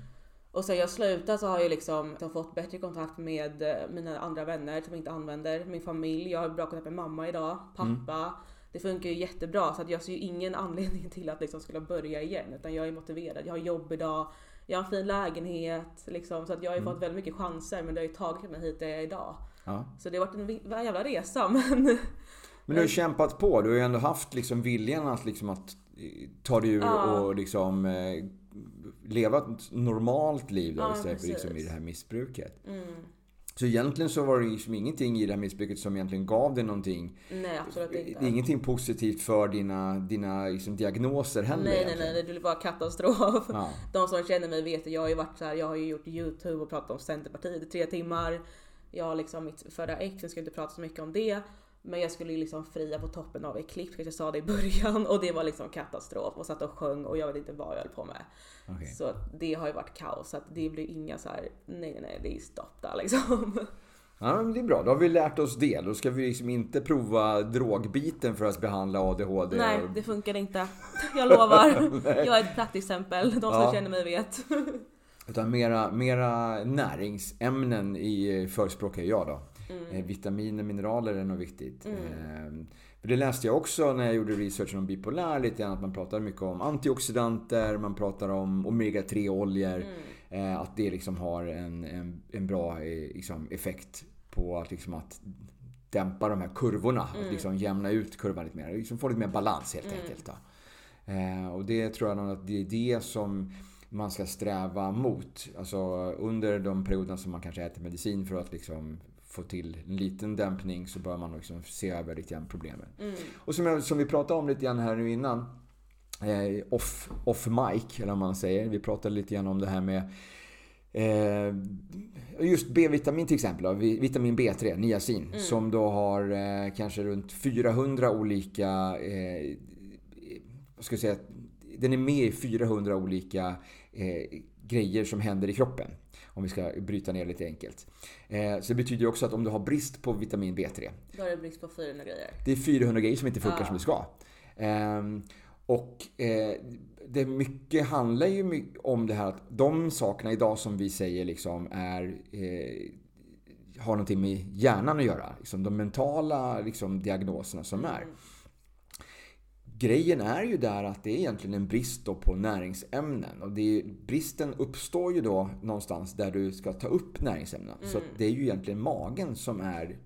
S2: Och sen jag slutade så har jag liksom jag fått bättre kontakt med eh, mina andra vänner som jag inte använder, min familj, jag har bra kontakt med mamma idag, pappa. Mm. Det funkar ju jättebra så att jag ser ju ingen anledning till att liksom skulle börja igen utan jag är motiverad. Jag har jobb idag, jag har en fin lägenhet liksom, så att jag har ju mm. fått väldigt mycket chanser men det har ju tagit mig hit där jag är idag. Ja. Så det har varit en, en jävla resa men...
S1: Men du har kämpat på. Du har ju ändå haft liksom viljan att, liksom att eh, ta dig ur ja. och liksom eh, leva ett normalt liv då, ja, istället för liksom i det här missbruket. Mm. Så egentligen så var det liksom ingenting i det här missbruket som egentligen gav dig någonting.
S2: Nej, absolut inte.
S1: Det är ingenting positivt för dina, dina liksom diagnoser heller.
S2: Nej, nej, nej. Det blir bara katastrof. Ja. De som känner mig vet att jag har ju varit så här, jag har ju gjort YouTube och pratat om Centerpartiet i tre timmar. Jag har liksom mitt förra ex, jag ska inte prata så mycket om det. Men jag skulle liksom fria på toppen av ett klipp, jag sa det i början och det var liksom katastrof och satt och sjöng och jag vet inte vad jag höll på med. Okay. Så det har ju varit kaos så att det blir inga så här, nej nej nej det är stopp där liksom.
S1: Ja, men det är bra. Då har vi lärt oss det. Då ska vi liksom inte prova drogbiten för att behandla ADHD.
S2: Nej, det funkar inte. Jag lovar. jag är ett praktexempel. De som ja. känner mig vet.
S1: Utan mera, mera näringsämnen i förespråkar jag då. Mm. Eh, vitaminer, mineraler är nog viktigt. Mm. Eh, det läste jag också när jag gjorde researchen om bipolär lite grann. Att man pratar mycket om antioxidanter, man pratar om omega-3 oljor. Mm. Eh, att det liksom har en, en, en bra liksom, effekt på att, liksom, att dämpa de här kurvorna. Mm. Att liksom jämna ut kurvan lite mer. Liksom få lite mer balans helt mm. enkelt. Då. och det tror jag nog att det är det som man ska sträva mot. Alltså under de perioderna som man kanske äter medicin för att liksom få till en liten dämpning så bör man liksom se över lite grann problemen. Mm. Och som, jag, som vi pratade om lite grann här nu innan. Eh, off, off mic, eller vad man säger. Vi pratade lite grann om det här med eh, just B-vitamin till exempel. Vitamin B3, niacin. Mm. Som då har eh, kanske runt 400 olika eh, vad ska jag säga, den är med i 400 olika eh, grejer som händer i kroppen. Om vi ska bryta ner lite enkelt. Eh, så det betyder också att om du har brist på vitamin B3.
S2: Då har du brist på 400 grejer.
S1: Det är 400 grejer som inte funkar ah. som det ska. Eh, och eh, det mycket handlar ju om det här att de sakerna idag som vi säger liksom är eh, har någonting med hjärnan att göra. Liksom de mentala liksom, diagnoserna som är. Mm grejen är ju där att det är egentligen en brist på näringsämnen. Och det är, bristen uppstår ju då någonstans där du ska ta upp näringsämnen. Mm. Så det är ju egentligen magen som är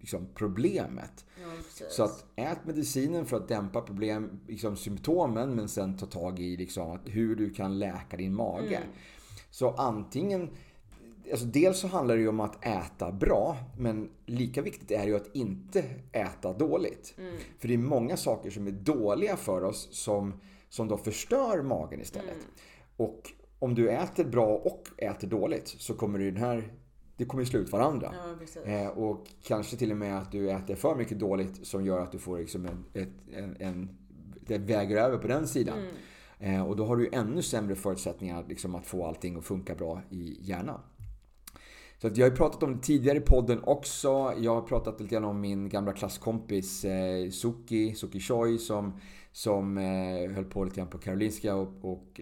S1: liksom problemet. Ja, så att ät medicinen för att dämpa problem, liksom symptomen, men sen ta tag i liksom hur du kan läka din mage. Mm. Så antingen Alltså dels så handlar det ju om att äta bra, men lika viktigt är ju att inte äta dåligt. Mm. För det är många saker som är dåliga för oss som, som då förstör magen istället. Mm. Och om du äter bra och äter dåligt så kommer det den här det kommer slå ut varandra.
S2: Ja,
S1: eh, och kanske till och med att du äter för mycket dåligt som gör att du får liksom en, ett, en, en det väger över på den sidan. Mm. Eh, och då har du ju ännu sämre förutsättningar liksom, att få allting att funka bra i hjärnan. Så jag har ju pratat om det tidigare i podden också. Jag har pratat lite grann om min gamla klasskompis eh, Suki, Suki Choi som, som eh, höll på lite grann på Karolinska och, och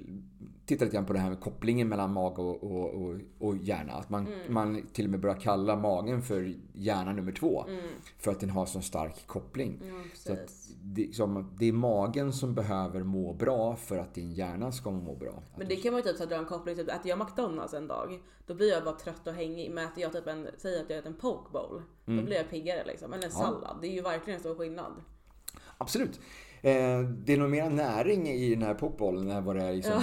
S1: tittade lite grann på det här med kopplingen mellan mage och, och, och, och hjärna. Att man,
S2: Mm.
S1: man till och med börjar kalla magen för hjärna nummer två.
S2: Mm.
S1: För att den har så stark koppling.
S2: Ja,
S1: Så det, som, det är magen som behöver må bra för att din hjärna ska må bra.
S2: Men det kan man ju typ så dra en koppling till, äter jag McDonalds en dag, då blir jag bara trött och hängig. Men äter jag typ en, säg att jag äter en poke bowl, då blir jag piggare liksom. Eller en sallad, det är ju verkligen en stor skillnad.
S1: Absolut. Eh, det är nog mer näring i den här popbollen än vad det är liksom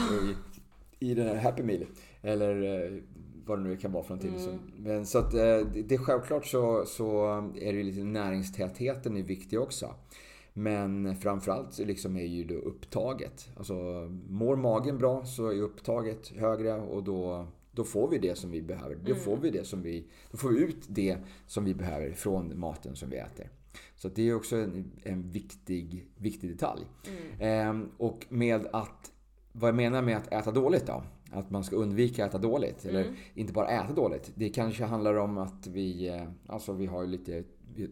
S1: i, i den här Happy Meal. Eller eh, vad det nu kan vara för någonting. Så, men, så att, eh, det, är självklart så, så är det lite näringstätheten är viktig också. Men framförallt liksom är ju det upptaget. Alltså mår magen bra så är upptaget högre och då, då får vi det som vi behöver. Då får vi det som vi, då får vi ut det som vi behöver från maten som vi äter. Så det är också en, en viktig, viktig detalj. Ehm, och med att, vad jag menar med att äta dåligt då? Att man ska undvika att äta dåligt. Eller inte bara äta dåligt. Det kanske handlar om att vi, eh, alltså vi har lite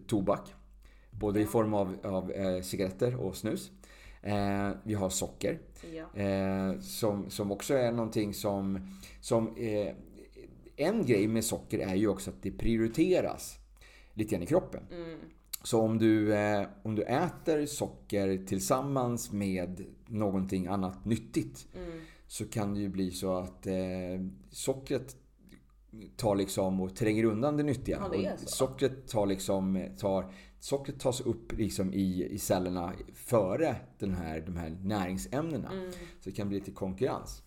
S1: tobak. Både i form av, av eh, cigaretter och snus. Eh, vi har socker.
S2: Ja.
S1: Eh, som, som också är någonting som... som eh, en grej med socker är ju också att det prioriteras lite grann i kroppen.
S2: Mm.
S1: Så om du, eh, om du äter socker tillsammans med någonting annat nyttigt
S2: Mm.
S1: så kan det ju bli så att eh, sockret tar liksom och tränger undan det nyttiga.
S2: Ja, det
S1: och sockret tar liksom, tar, sockret tas upp liksom i, i cellerna före den här, de här näringsämnena.
S2: Mm.
S1: Så det kan bli lite konkurrens.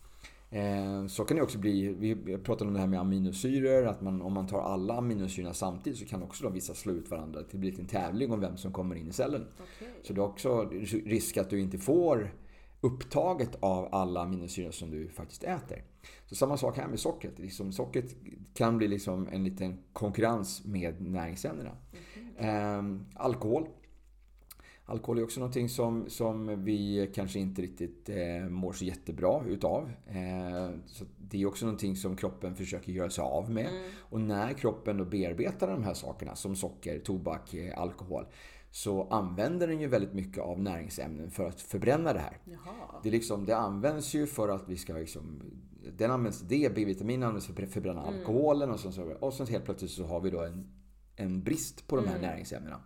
S1: Eh, så kan det också bli, vi pratade om det här med aminosyror, att man, om man tar alla aminosyrorna samtidigt så kan också då vissa slå ut varandra. Det blir en tävling om vem som kommer in i cellen.
S2: Okej.
S1: Så det är också risk att du inte får upptaget av alla aminosyror som du faktiskt äter. Så samma sak här med sockret. Liksom, sockret kan bli liksom en liten konkurrens med näringsämnena. Ehm, alkohol. Alkohol är också någonting som, som vi kanske inte riktigt eh, mår så jättebra utav. Eh, så det är också någonting som kroppen försöker göra sig av med. Och när kroppen då bearbetar de här sakerna som socker, tobak, eh, alkohol så använder den ju väldigt mycket av näringsämnen för att förbränna det här.
S2: Jaha.
S1: Det, liksom, det används ju för att vi ska liksom, den används till det, B-vitamin används för att förbränna alkoholen och, så, så, och sen helt plötsligt så har vi då en, en brist på de här näringsämnena.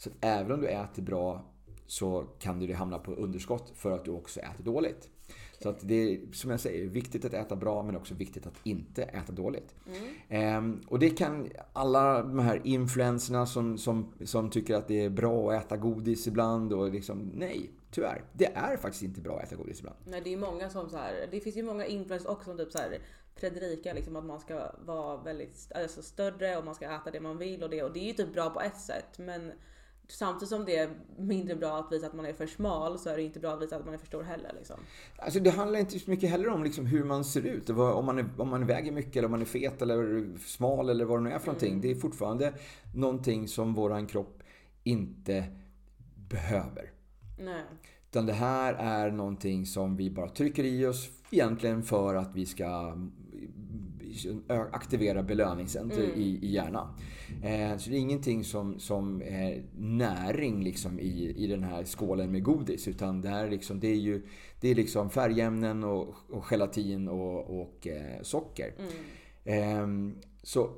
S1: Så även om du äter bra så kan du hamna på underskott för att du också äter dåligt. Så att det är som jag säger, viktigt att äta bra men också viktigt att inte äta dåligt. Ehm, och det kan alla de här influenserna som, som, som tycker att det är bra att äta godis ibland och liksom, nej, tyvärr. Det är faktiskt inte bra att äta godis ibland.
S2: Nej, det är många som så här, det finns ju många influencers också som typ så här predikar liksom att man ska vara väldigt alltså större och man ska äta det man vill och det och det är ju typ bra på ett sätt men samtidigt som det är mindre bra att visa att man är för smal så är det inte bra att visa att man är för stor heller liksom.
S1: Alltså det handlar inte så mycket heller om liksom hur man ser ut. Vad- Om man, är, om man väger mycket eller om man är fet eller smal eller vad det nu är för någonting. Det är fortfarande någonting som våran kropp inte behöver.
S2: Nej.
S1: Utan det här är någonting som vi bara trycker i oss egentligen för att vi ska aktivera belöningscenter i, i hjärnan. Eh, så det är ingenting som, som är näring liksom i, i den här skålen med godis. Utan det, här är liksom, det är ju det är liksom färgämnen och, och gelatin och, och eh, socker. Ehm, så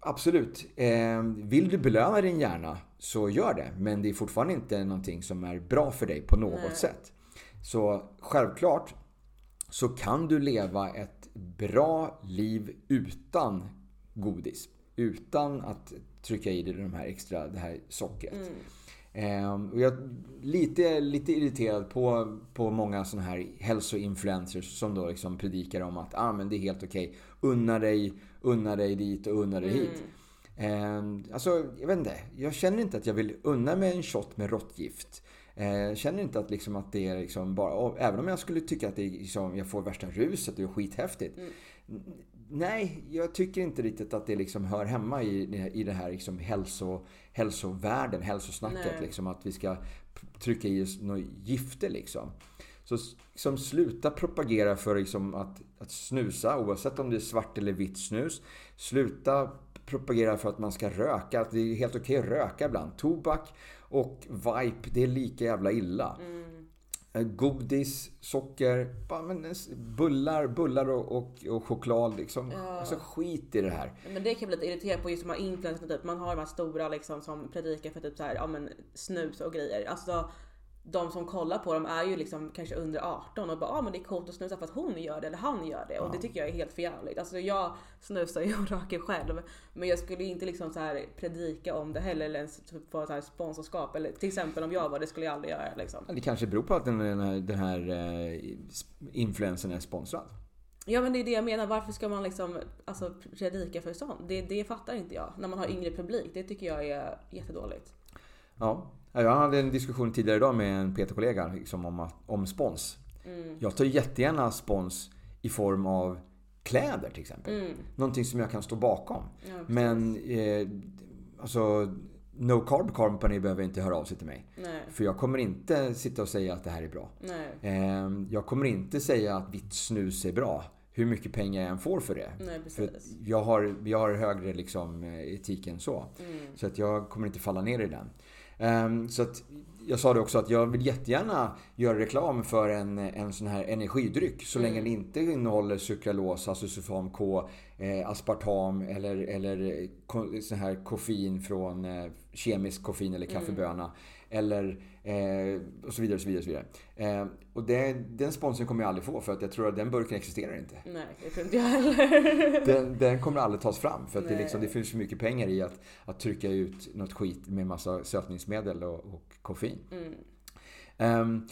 S1: absolut, ehm, vill du belöna din hjärna så gör det. Men det är fortfarande inte någonting som är bra för dig på något
S2: Nej.
S1: sätt. Så självklart så kan du leva ett bra liv utan godis. Utan att trycka i dig de här extra, det här sockret. Ehm, och jag är lite, lite irriterad på, på många sådana här hälsoinfluencers som då liksom predikar om att ah, men det är helt okej. Unna dig, unna dig dit och unna dig hit. Ehm, alltså, jag vet inte. Jag känner inte att jag vill unna mig en shot med råttgift. Eh, känner inte att, liksom att det är liksom bara... Även om jag skulle tycka att det är liksom, jag får värsta ruset och det är skithäftigt. N- Nej, jag tycker inte riktigt att det liksom hör hemma i, i det här liksom hälso, hälsovärlden, hälsosnacket.
S2: Nej.
S1: Liksom, att vi ska trycka i oss något gifte liksom. Så liksom, sluta propagera för liksom, att, att snusa, oavsett om det är svart eller vitt snus. Sluta propagera för att man ska röka, att det är helt okej att röka ibland. Tobak och vape, det är lika jävla illa. Eh, Godis, socker, eh, bullar, bullar och, och, och choklad liksom.
S2: Ja.
S1: Alltså skit i det här.
S2: Men det kan jag bli lite irriterad på just de här influencerna typ. Man har de här stora liksom som predikar för typ så här, ja men snus och grejer. Alltså de som kollar på dem är ju liksom kanske under 18 och bara ah, men det är coolt att snusa för att hon gör det eller han gör det och det tycker jag är helt förjävligt. Alltså jag snusar ju och röker själv men jag skulle inte liksom så här predika om det heller eller ens typ få så här sponsorskap eller till exempel om jag var det skulle jag aldrig göra liksom.
S1: Det kanske beror på att den, den här, den här eh, influensen är sponsrad.
S2: Ja men det är det jag menar, varför ska man liksom alltså, predika för sånt? Det, det fattar inte jag. När man har yngre publik, det tycker jag är jättedåligt.
S1: Ja, jag hade en diskussion tidigare idag med en PT-kollega liksom om, om spons. Jag tar jättegärna spons i form av kläder till exempel. Någonting som jag kan stå bakom.
S2: Ja.
S1: Men eh, alltså, No Carb Company behöver inte höra av sig till mig.
S2: Nej,
S1: För jag kommer inte sitta och säga att det här är bra. Eh, jag kommer inte säga att vitt snus är bra. Hur mycket pengar jag än får för det.
S2: nej
S1: För jag har, jag har högre liksom, eh, etik än så.
S2: Mm.
S1: Så att jag kommer inte falla ner i den. Ehm, så att jag sa det också att jag vill jättegärna göra reklam för en, en sån här energidryck. Så länge den inte innehåller sukralos, alltså sulfam K, eh, aspartam eller, eller sån här koffein från eh, kemisk koffein eller kaffeböna. Eller eh, och så vidare. Och så vidare, och så vidare. Eh, och det, den sponsorn kommer jag aldrig få för att jag tror att den burken existerar inte.
S2: Nej, det tror inte jag heller.
S1: Den, den kommer aldrig tas fram för att det, liksom, det finns för mycket pengar i att, att trycka ut något skit med massa sötningsmedel och, och koffein.
S2: Mm.
S1: Ehm,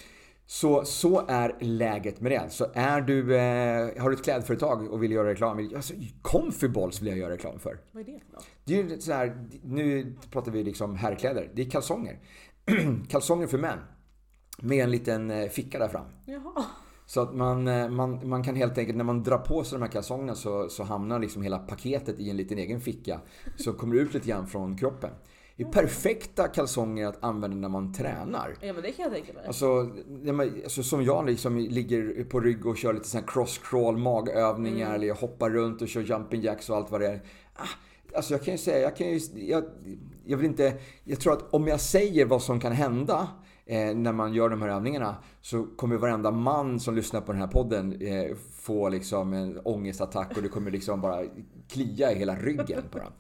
S1: så, så är läget med det. Så är du, eh, har du ett klädföretag och vill göra reklam, alltså, Comfyballs vill jag göra reklam för.
S2: Vad är det för något?
S1: Det är ju så här, nu pratar vi liksom herrkläder. Det är kalsonger. kalsonger för män. Med en liten eh, ficka där fram.
S2: Jaha.
S1: Så att man, eh, man, man kan helt enkelt, när man drar på sig de här kalsongerna så, så hamnar liksom hela paketet i en liten egen ficka. Så kommer det ut lite grann från kroppen. Det är perfekta kalsonger att använda när man tränar.
S2: Ja men det kan jag tänka mig.
S1: Alltså, alltså som jag liksom ligger på rygg och kör lite sån här cross-crawl, magövningar, eller jag hoppar runt och kör jumping jacks och allt vad det är. Ah, alltså jag kan ju säga, jag kan ju, jag, jag vill inte, jag tror att om jag säger vad som kan hända eh, när man gör de här övningarna så kommer varenda man som lyssnar på den här podden eh, få liksom en ångestattack och det kommer liksom bara klia i hela ryggen på dem.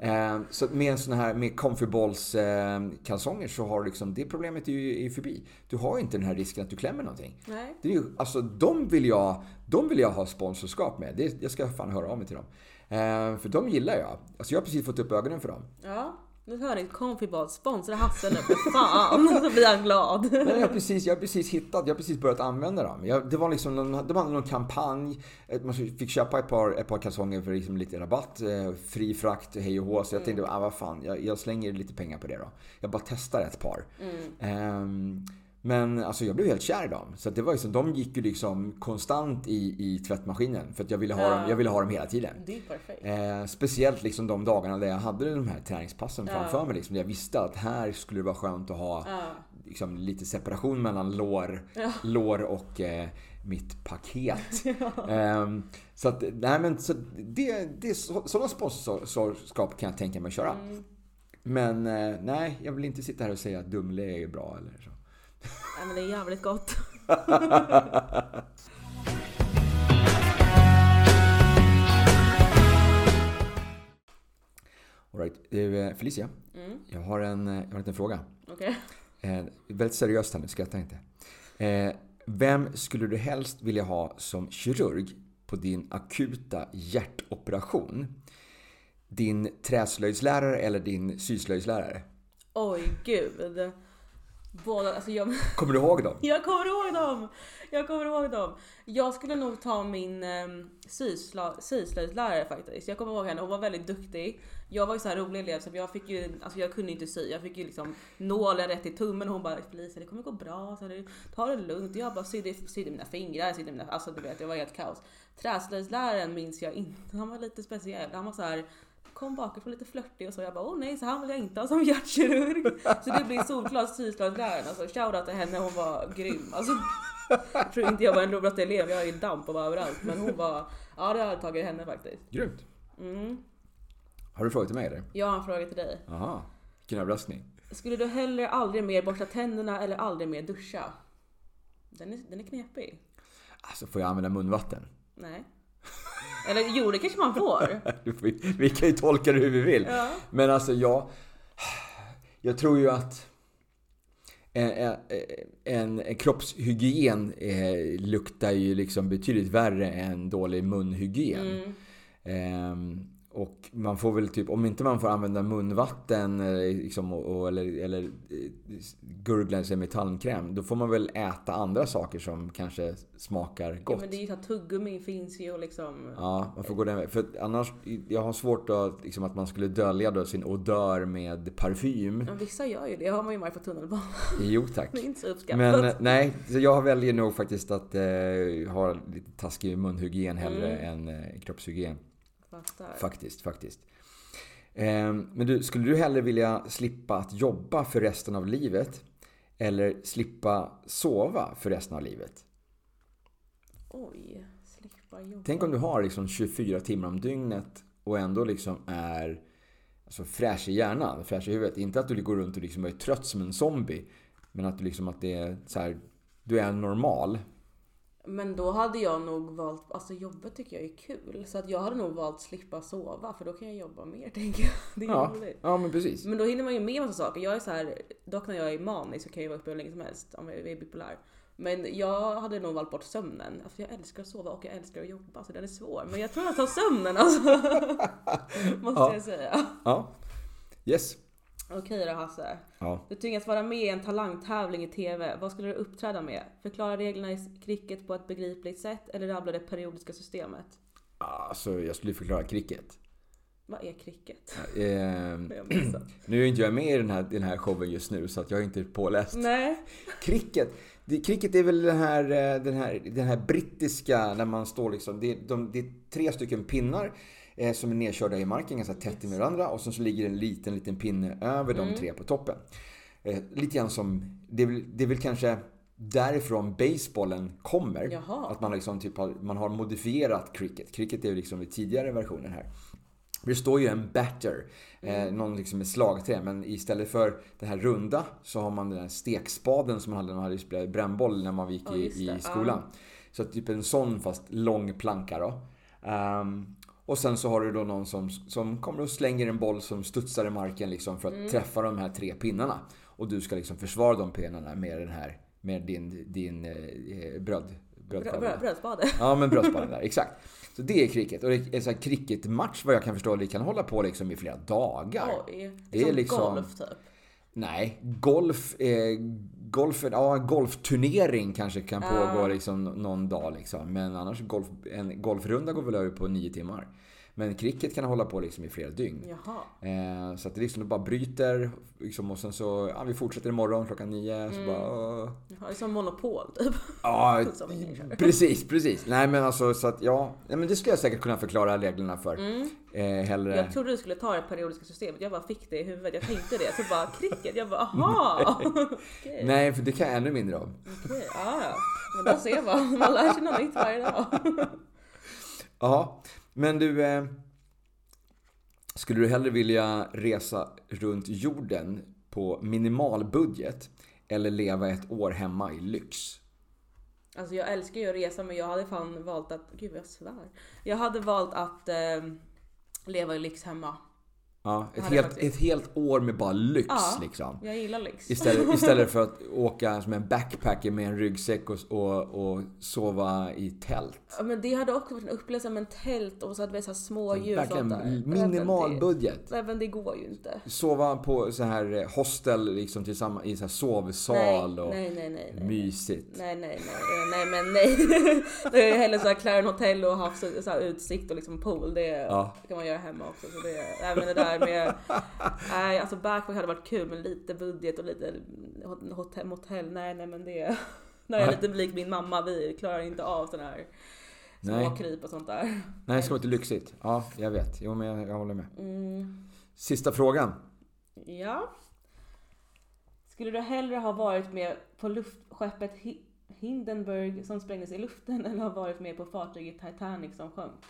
S1: Eh, så med en sån här med comfy balls eh, kalsonger så har du liksom, det problemet är ju är förbi. Du har inte den här risken att du klämmer någonting.
S2: Nej.
S1: Det är ju, alltså de vill jag, de vill jag ha sponsorskap med. Det, jag ska fan höra av mig till dem. Eh, för de gillar jag. Alltså jag har precis fått upp ögonen för dem.
S2: Ja. Nu hör ni Comfyball sponsra Hasse nu för fan. Så blir han glad.
S1: Men jag, har precis, jag har precis hittat, jag har precis börjat använda dem. Jag, det var liksom någon, det var någon kampanj. att Man fick köpa ett par, ett par kalsonger för liksom lite rabatt. Eh, fri frakt, hej och hå. Så jag tänkte, ah, vad fan, jag, jag slänger lite pengar på det då. Jag bara testar ett par. Ehm, men alltså jag blev helt kär i dem. Så det var liksom, de gick ju liksom konstant i, i tvättmaskinen. För att jag ville ha,
S2: Ja.
S1: dem, jag ville ha dem hela tiden.
S2: Det är perfekt.
S1: Eh, speciellt liksom de dagarna där jag hade de här träningspassen
S2: Ja.
S1: framför mig. Liksom, där jag visste att här skulle det vara skönt att ha
S2: Ja.
S1: liksom, lite separation mellan lår, lår och eh, mitt paket. Ehm, så att, nej men så det, det är så, sådana sponsorskap kan jag tänka mig att köra.
S2: Mm.
S1: Men eh, nej, jag vill inte sitta här och säga att Dumle är bra eller så.
S2: Nej men det är jävligt gott.
S1: All right. Du, eh, Felicia,
S2: Mm.
S1: jag har en, eh, jag har en liten fråga.
S2: Okej.
S1: Eh, väldigt seriöst här nu, skratta inte. Eh, vem skulle du helst vilja ha som kirurg på din akuta hjärtoperation? Din träslöjdslärare eller din syslöjdslärare?
S2: Oj gud. Båda, alltså jag,
S1: Kommer du ihåg dem?
S2: jag kommer ihåg dem! Jag kommer ihåg dem. Jag skulle nog ta min um, syslöjdslärare faktiskt. Jag kommer ihåg henne, hon var väldigt duktig. Jag var ju så här rolig elev så jag fick ju, alltså jag kunde inte sy. Jag fick ju liksom nålen rätt i tummen och hon bara Felicia det kommer gå bra, så det, ta det lugnt. Jag bara sydde, sydde mina fingrar, sydde mina, alltså du vet det var helt kaos. Träslöjdsläraren minns jag inte, han var lite speciell. Han var så här kom bakifrån lite flörtig och så. Jag bara åh nej så han vill jag inte ha som hjärtkirurg. Så det blir solklart syslöjdsläraren. Alltså shoutout till henne, hon var grym. Alltså, jag tror inte jag var en rolig elev, jag är ju damp och var överallt. Men hon var, ja det hade tagit henne faktiskt.
S1: Grymt.
S2: Mm.
S1: Har du frågat till mig eller?
S2: Jag har en fråga till dig.
S1: Aha, vilken överraskning.
S2: Skulle du hellre aldrig mer borsta tänderna eller aldrig mer duscha? Den är, den är knepig.
S1: Alltså får jag använda munvatten?
S2: Nej. Eller jo, det kanske man får.
S1: Vi, kan ju tolka det hur vi vill.
S2: Ja.
S1: Men alltså jag... Jag tror ju att en, en, en kroppshygien eh, luktar ju liksom betydligt värre än dålig munhygien.
S2: Mm.
S1: Ehm, och man får väl typ, om inte man får använda munvatten liksom, och, eller, eller eh, gurgla sig med tandkräm, då får man väl äta andra saker som kanske smakar
S2: Ja,
S1: gott.
S2: men det är ju så att tuggummi finns ju och liksom...
S1: Ja, man får gå den vägen. För annars, jag har svårt att, liksom, att man skulle dölja då sin odör med parfym.
S2: Ja, vissa gör ju det. Det har man ju märkt på tunnelbanan.
S1: Jo tack.
S2: Det är inte så uppskattat.
S1: Men eh, nej, så jag väljer nog faktiskt att eh, ha lite taskig munhygien hellre än eh, kroppshygien.
S2: Fattar.
S1: Faktiskt, faktiskt. Ehm, men du, skulle du hellre vilja slippa att jobba för resten av livet? Eller slippa sova för resten av livet?
S2: Oj, slippa jobba.
S1: Tänk om du har liksom 24 timmar om dygnet och ändå liksom är alltså fräsch i hjärnan, fräsch i huvudet. Inte att du går runt och liksom är trött som en zombie. Men att du liksom att det är så här, du är normal.
S2: Men då hade jag nog valt, alltså jobbet tycker jag är kul. Så att jag hade nog valt slippa sova för då kan jag jobba mer tänker jag. Det är
S1: Ja,
S2: roligt.
S1: ja men precis.
S2: Men då hinner man ju med massa saker. Jag är så här, dock när jag är manisk så kan jag vara uppe hur länge som helst om jag är bipolär. Men jag hade nog valt bort sömnen. Alltså jag älskar att sova och jag älskar att jobba så den är svår. Men jag tror jag tar sömnen alltså. Måste
S1: Ja.
S2: jag säga.
S1: Ja. Yes.
S2: Okej då Hasse.
S1: Ja.
S2: Du tvingas vara med i en talangtävling i TV. Vad skulle du uppträda med? Förklara reglerna i cricket på ett begripligt sätt eller rabbla det periodiska systemet?
S1: Alltså, jag skulle förklara cricket.
S2: Vad är cricket? Missat.
S1: nu är inte jag med i den här, den här showen just nu så att jag är inte påläst.
S2: Nej.
S1: Cricket. Det, cricket är väl den här, eh, den, här, den här brittiska när man står liksom. Det är, de, det är tre stycken pinnar eh, som är nedkörda i marken ganska tätt med varandra. Och sen så ligger en liten, liten pinne över de tre på toppen. Eh, lite grann som, det är, väl, det är väl kanske därifrån basebollen kommer.
S2: Jaha.
S1: Att man, liksom typ har, man har modifierat cricket. Cricket är ju liksom i tidigare versioner här. Det står ju en batter, eh, någon liksom med slagträ. Men istället för den här runda så har man den här stekspaden som man hade när man hade brännboll när man gick
S2: Ja,
S1: i, i skolan. Så att typ en sån fast lång planka då. Ehm, och sen så har du då någon som, som kommer och slänger en boll som studsar i marken liksom för att
S2: Mm.
S1: träffa de här tre pinnarna. Och du ska liksom försvara de pinnarna med den här, med din, din eh, bröd,
S2: Brö,
S1: brödskivla.
S2: brö, brödspade.
S1: Ja, men brödspaden där. Exakt. Så det är cricket. Och det är en sån här cricketmatch vad jag kan förstå, det kan hålla på liksom i flera dagar.
S2: Oj.
S1: Det är
S2: som
S1: liksom-
S2: golf typ.
S1: Nej, golf, eh, golf, ja, golfturnering kanske kan pågå liksom någon dag liksom. Men annars golf, en golfrunda går väl över på nio timmar. Men cricket kan hålla på liksom i flera dygn. Eh, så att det liksom bara bryter liksom, och sen så, ja vi fortsätter imorgon klockan nio. Så bara, åh.
S2: Jaha, det är som monopol typ.
S1: Ja, precis, precis. Nej men alltså så att ja, nej, men det skulle jag säkert kunna förklara reglerna för. Eh, hellre...
S2: Mm. Jag trodde du skulle ta det periodiska systemet. Jag bara fick det i huvudet. Jag tänkte det. Så bara cricket. Jag bara aha. Okej.
S1: Nej, för det kan jag ännu mindre om.
S2: Okej, ja, ja. Men då ser man. Man lär sig något nytt varje dag.
S1: Ja, men du. Eh, skulle du hellre vilja resa runt jorden på minimal budget eller leva ett år hemma i lyx?
S2: Alltså jag älskar ju att resa men jag hade fan valt att, gud vad jag svär. Jag hade valt att eh, leva i lyx hemma.
S1: Ja, ett, helt,
S2: faktiskt-
S1: ett helt år med bara lyx
S2: Ja.
S1: liksom.
S2: Jag gillar lyx.
S1: Istället, istället för att åka som en backpacker med en ryggsäck och, och, och sova i tält.
S2: Ja, men det hade också varit en upplevelse med en tält och så hade vi så här små djur.
S1: Verkligen minimal
S2: Även
S1: budget.
S2: det, går ju inte.
S1: Sova på så här eh, hostel liksom tillsammans i så här sovsal och
S2: nej, nej, nej, nej.
S1: mysigt.
S2: Nej, nej, nej, nej, men nej. Det är hellre såhär Claren Hotel och havs, så här utsikt och liksom pool. Det
S1: Ja.
S2: kan man göra hemma också. Så det, nej, men det där med, nej alltså backpack hade varit kul men lite budget och lite hotell, motell. Nej, nej men det, där är jag
S1: Nej.
S2: lite lik min mamma. Vi klarar inte av sån här småkryp och sånt där.
S1: Nej, det ska vara lite lyxigt. Ja, jag vet. Jo, men jag, jag håller med.
S2: Mm,
S1: Sista frågan.
S2: ja. Skulle du hellre ha varit med på luftskeppet Hi- Hindenburg som sprängdes i luften eller ha varit med på fartyget Titanic som sjönk?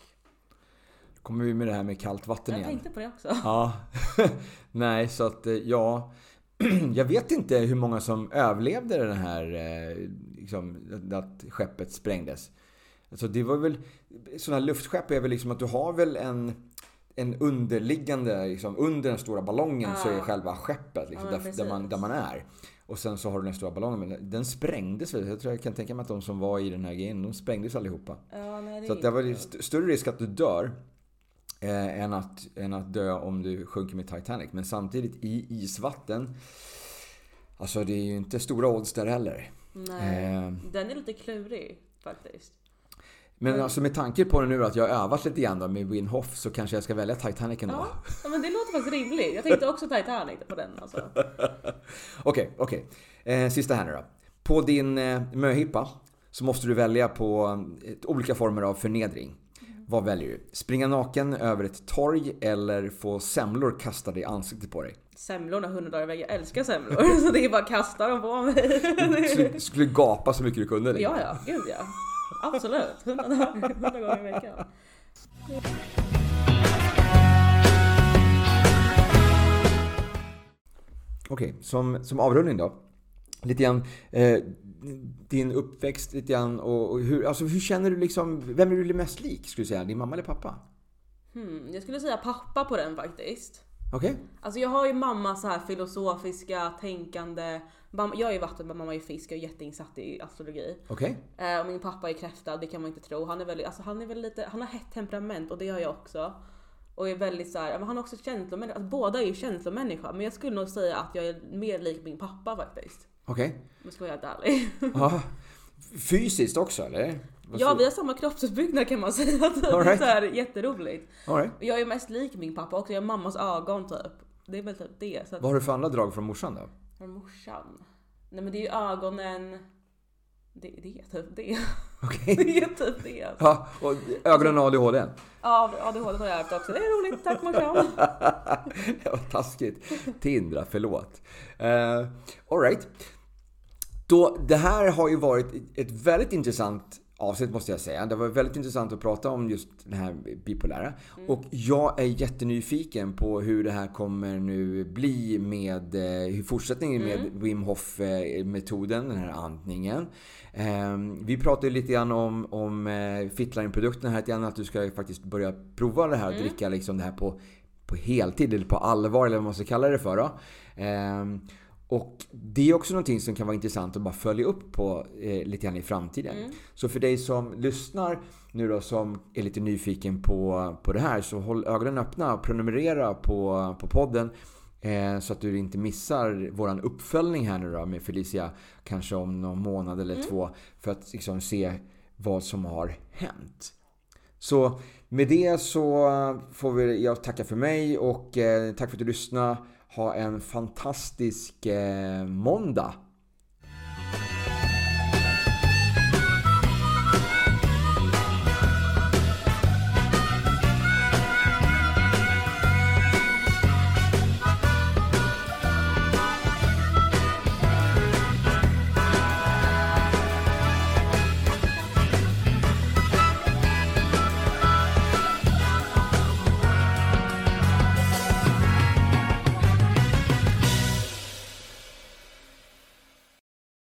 S1: Kommer vi med det här med kallt vatten
S2: Jag
S1: igen.
S2: tänkte på det också.
S1: Ja. Nej, så att eh, ja. jag vet inte hur många som överlevde den här, eh, liksom, att skeppet sprängdes. Alltså det var väl, sådana här luftskepp är väl liksom att du har väl en, en underliggande, liksom, under den stora ballongen
S2: Ja.
S1: så är själva skeppet liksom,
S2: Ja,
S1: där, där, man, där man är. Och sen så har du den stora ballongen, men den sprängdes väl. Jag tror jag kan tänka mig att de som var i den här grejen, de sprängdes allihopa.
S2: Ja, nej,
S1: Så det var st- större risk att du dör eh, än, att, än att dö om du sjunker med Titanic. Men samtidigt i isvatten, alltså det är ju inte stora odds där heller.
S2: Nej,
S1: Eh.
S2: den är lite klurig faktiskt.
S1: Men alltså med tanke på det nu att jag har övat lite grann då med Win Hof så kanske jag ska välja Titanic ändå.
S2: Ja, ja, men det låter faktiskt rimligt. Jag tänkte också Titanic på den alltså.
S1: Okej, okej. Eh, sista här nu då. På din eh, möhippa så måste du välja på eh, olika former av förnedring. Vad väljer du? Springa naken över ett torg eller få semlor kastade i ansiktet på dig?
S2: Semlorna 100 dagar i veckan. Jag älskar semlor. Så det är bara att kasta dem på mig.
S1: Skulle, skulle gapa så mycket du kunde. liksom.
S2: Ja, ja. Gud ja. Absolut. 100 dagar 100 gånger i veckan.
S1: Okej, som, som avrundning då. Lite grann eh, din uppväxt lite grann och, och hur, alltså hur känner du liksom, vem är du mest lik skulle du säga? Din mamma eller pappa?
S2: Hmm, jag skulle säga pappa på den faktiskt.
S1: Okej?
S2: Alltså jag har ju mamma så här filosofiska, tänkande. Mamma, jag är vatten, men mamma är fisk. Jag är jätteinsatt i astrologi.
S1: Okej?
S2: Eh, och min pappa är kräfta, det kan man inte tro. Han är väldigt, alltså han är väl lite, han har hett temperament och det har jag också. Och är väldigt så här, han är också känslomänniska. Alltså, båda är ju känslomänniska. Men jag skulle nog säga att jag är mer lik min pappa faktiskt.
S1: Okej?
S2: Om jag ska vara helt ärlig.
S1: Ja. Fysiskt också eller?
S2: Ja, vi har samma kroppsuppbyggnad kan man säga. Det
S1: All
S2: är
S1: right.
S2: så här, jätteroligt.
S1: All right.
S2: Jag är mest lik min pappa också. Jag har mammas ögon typ. Det är väl typ det. Så att,
S1: Vad har du för andra drag från morsan då?
S2: Från morsan? Nej men det är ju ögonen. Det, det är typ det.
S1: Okej?
S2: Det är typ det. Alltså.
S1: Ja, och ögonen och ADHD.
S2: Ja, ADHD har jag ärvt också. Det är roligt. Tack morsan.
S1: det var taskigt. Tindra, förlåt. Uh, Alright. Då, det här har ju varit ett väldigt intressant avsnitt måste jag säga. Det var väldigt intressant att prata om just det här bipolära. Och jag är jättenyfiken på hur det här kommer nu bli med eh, hur fortsättningen med Wim Hof eh, metoden, den här andningen. Ehm, vi pratade lite grann om, om eh, Fitline-produkten här, grann att du ska faktiskt börja prova det här och dricka liksom det här på, på heltid eller på allvar eller vad man ska kalla det för. Då. Och det är också någonting som kan vara intressant att bara följa upp på eh, lite grann i framtiden. Så för dig som lyssnar nu då som är lite nyfiken på, på det här så håll ögonen öppna och prenumerera på, på podden. Eh, så att du inte missar våran uppföljning här nu då med Felicia kanske om någon månad eller två. För att liksom se vad som har hänt. Så med det så får vi, jag tacka för mig och eh, tack för att du lyssnade. Ha en fantastisk eh, måndag.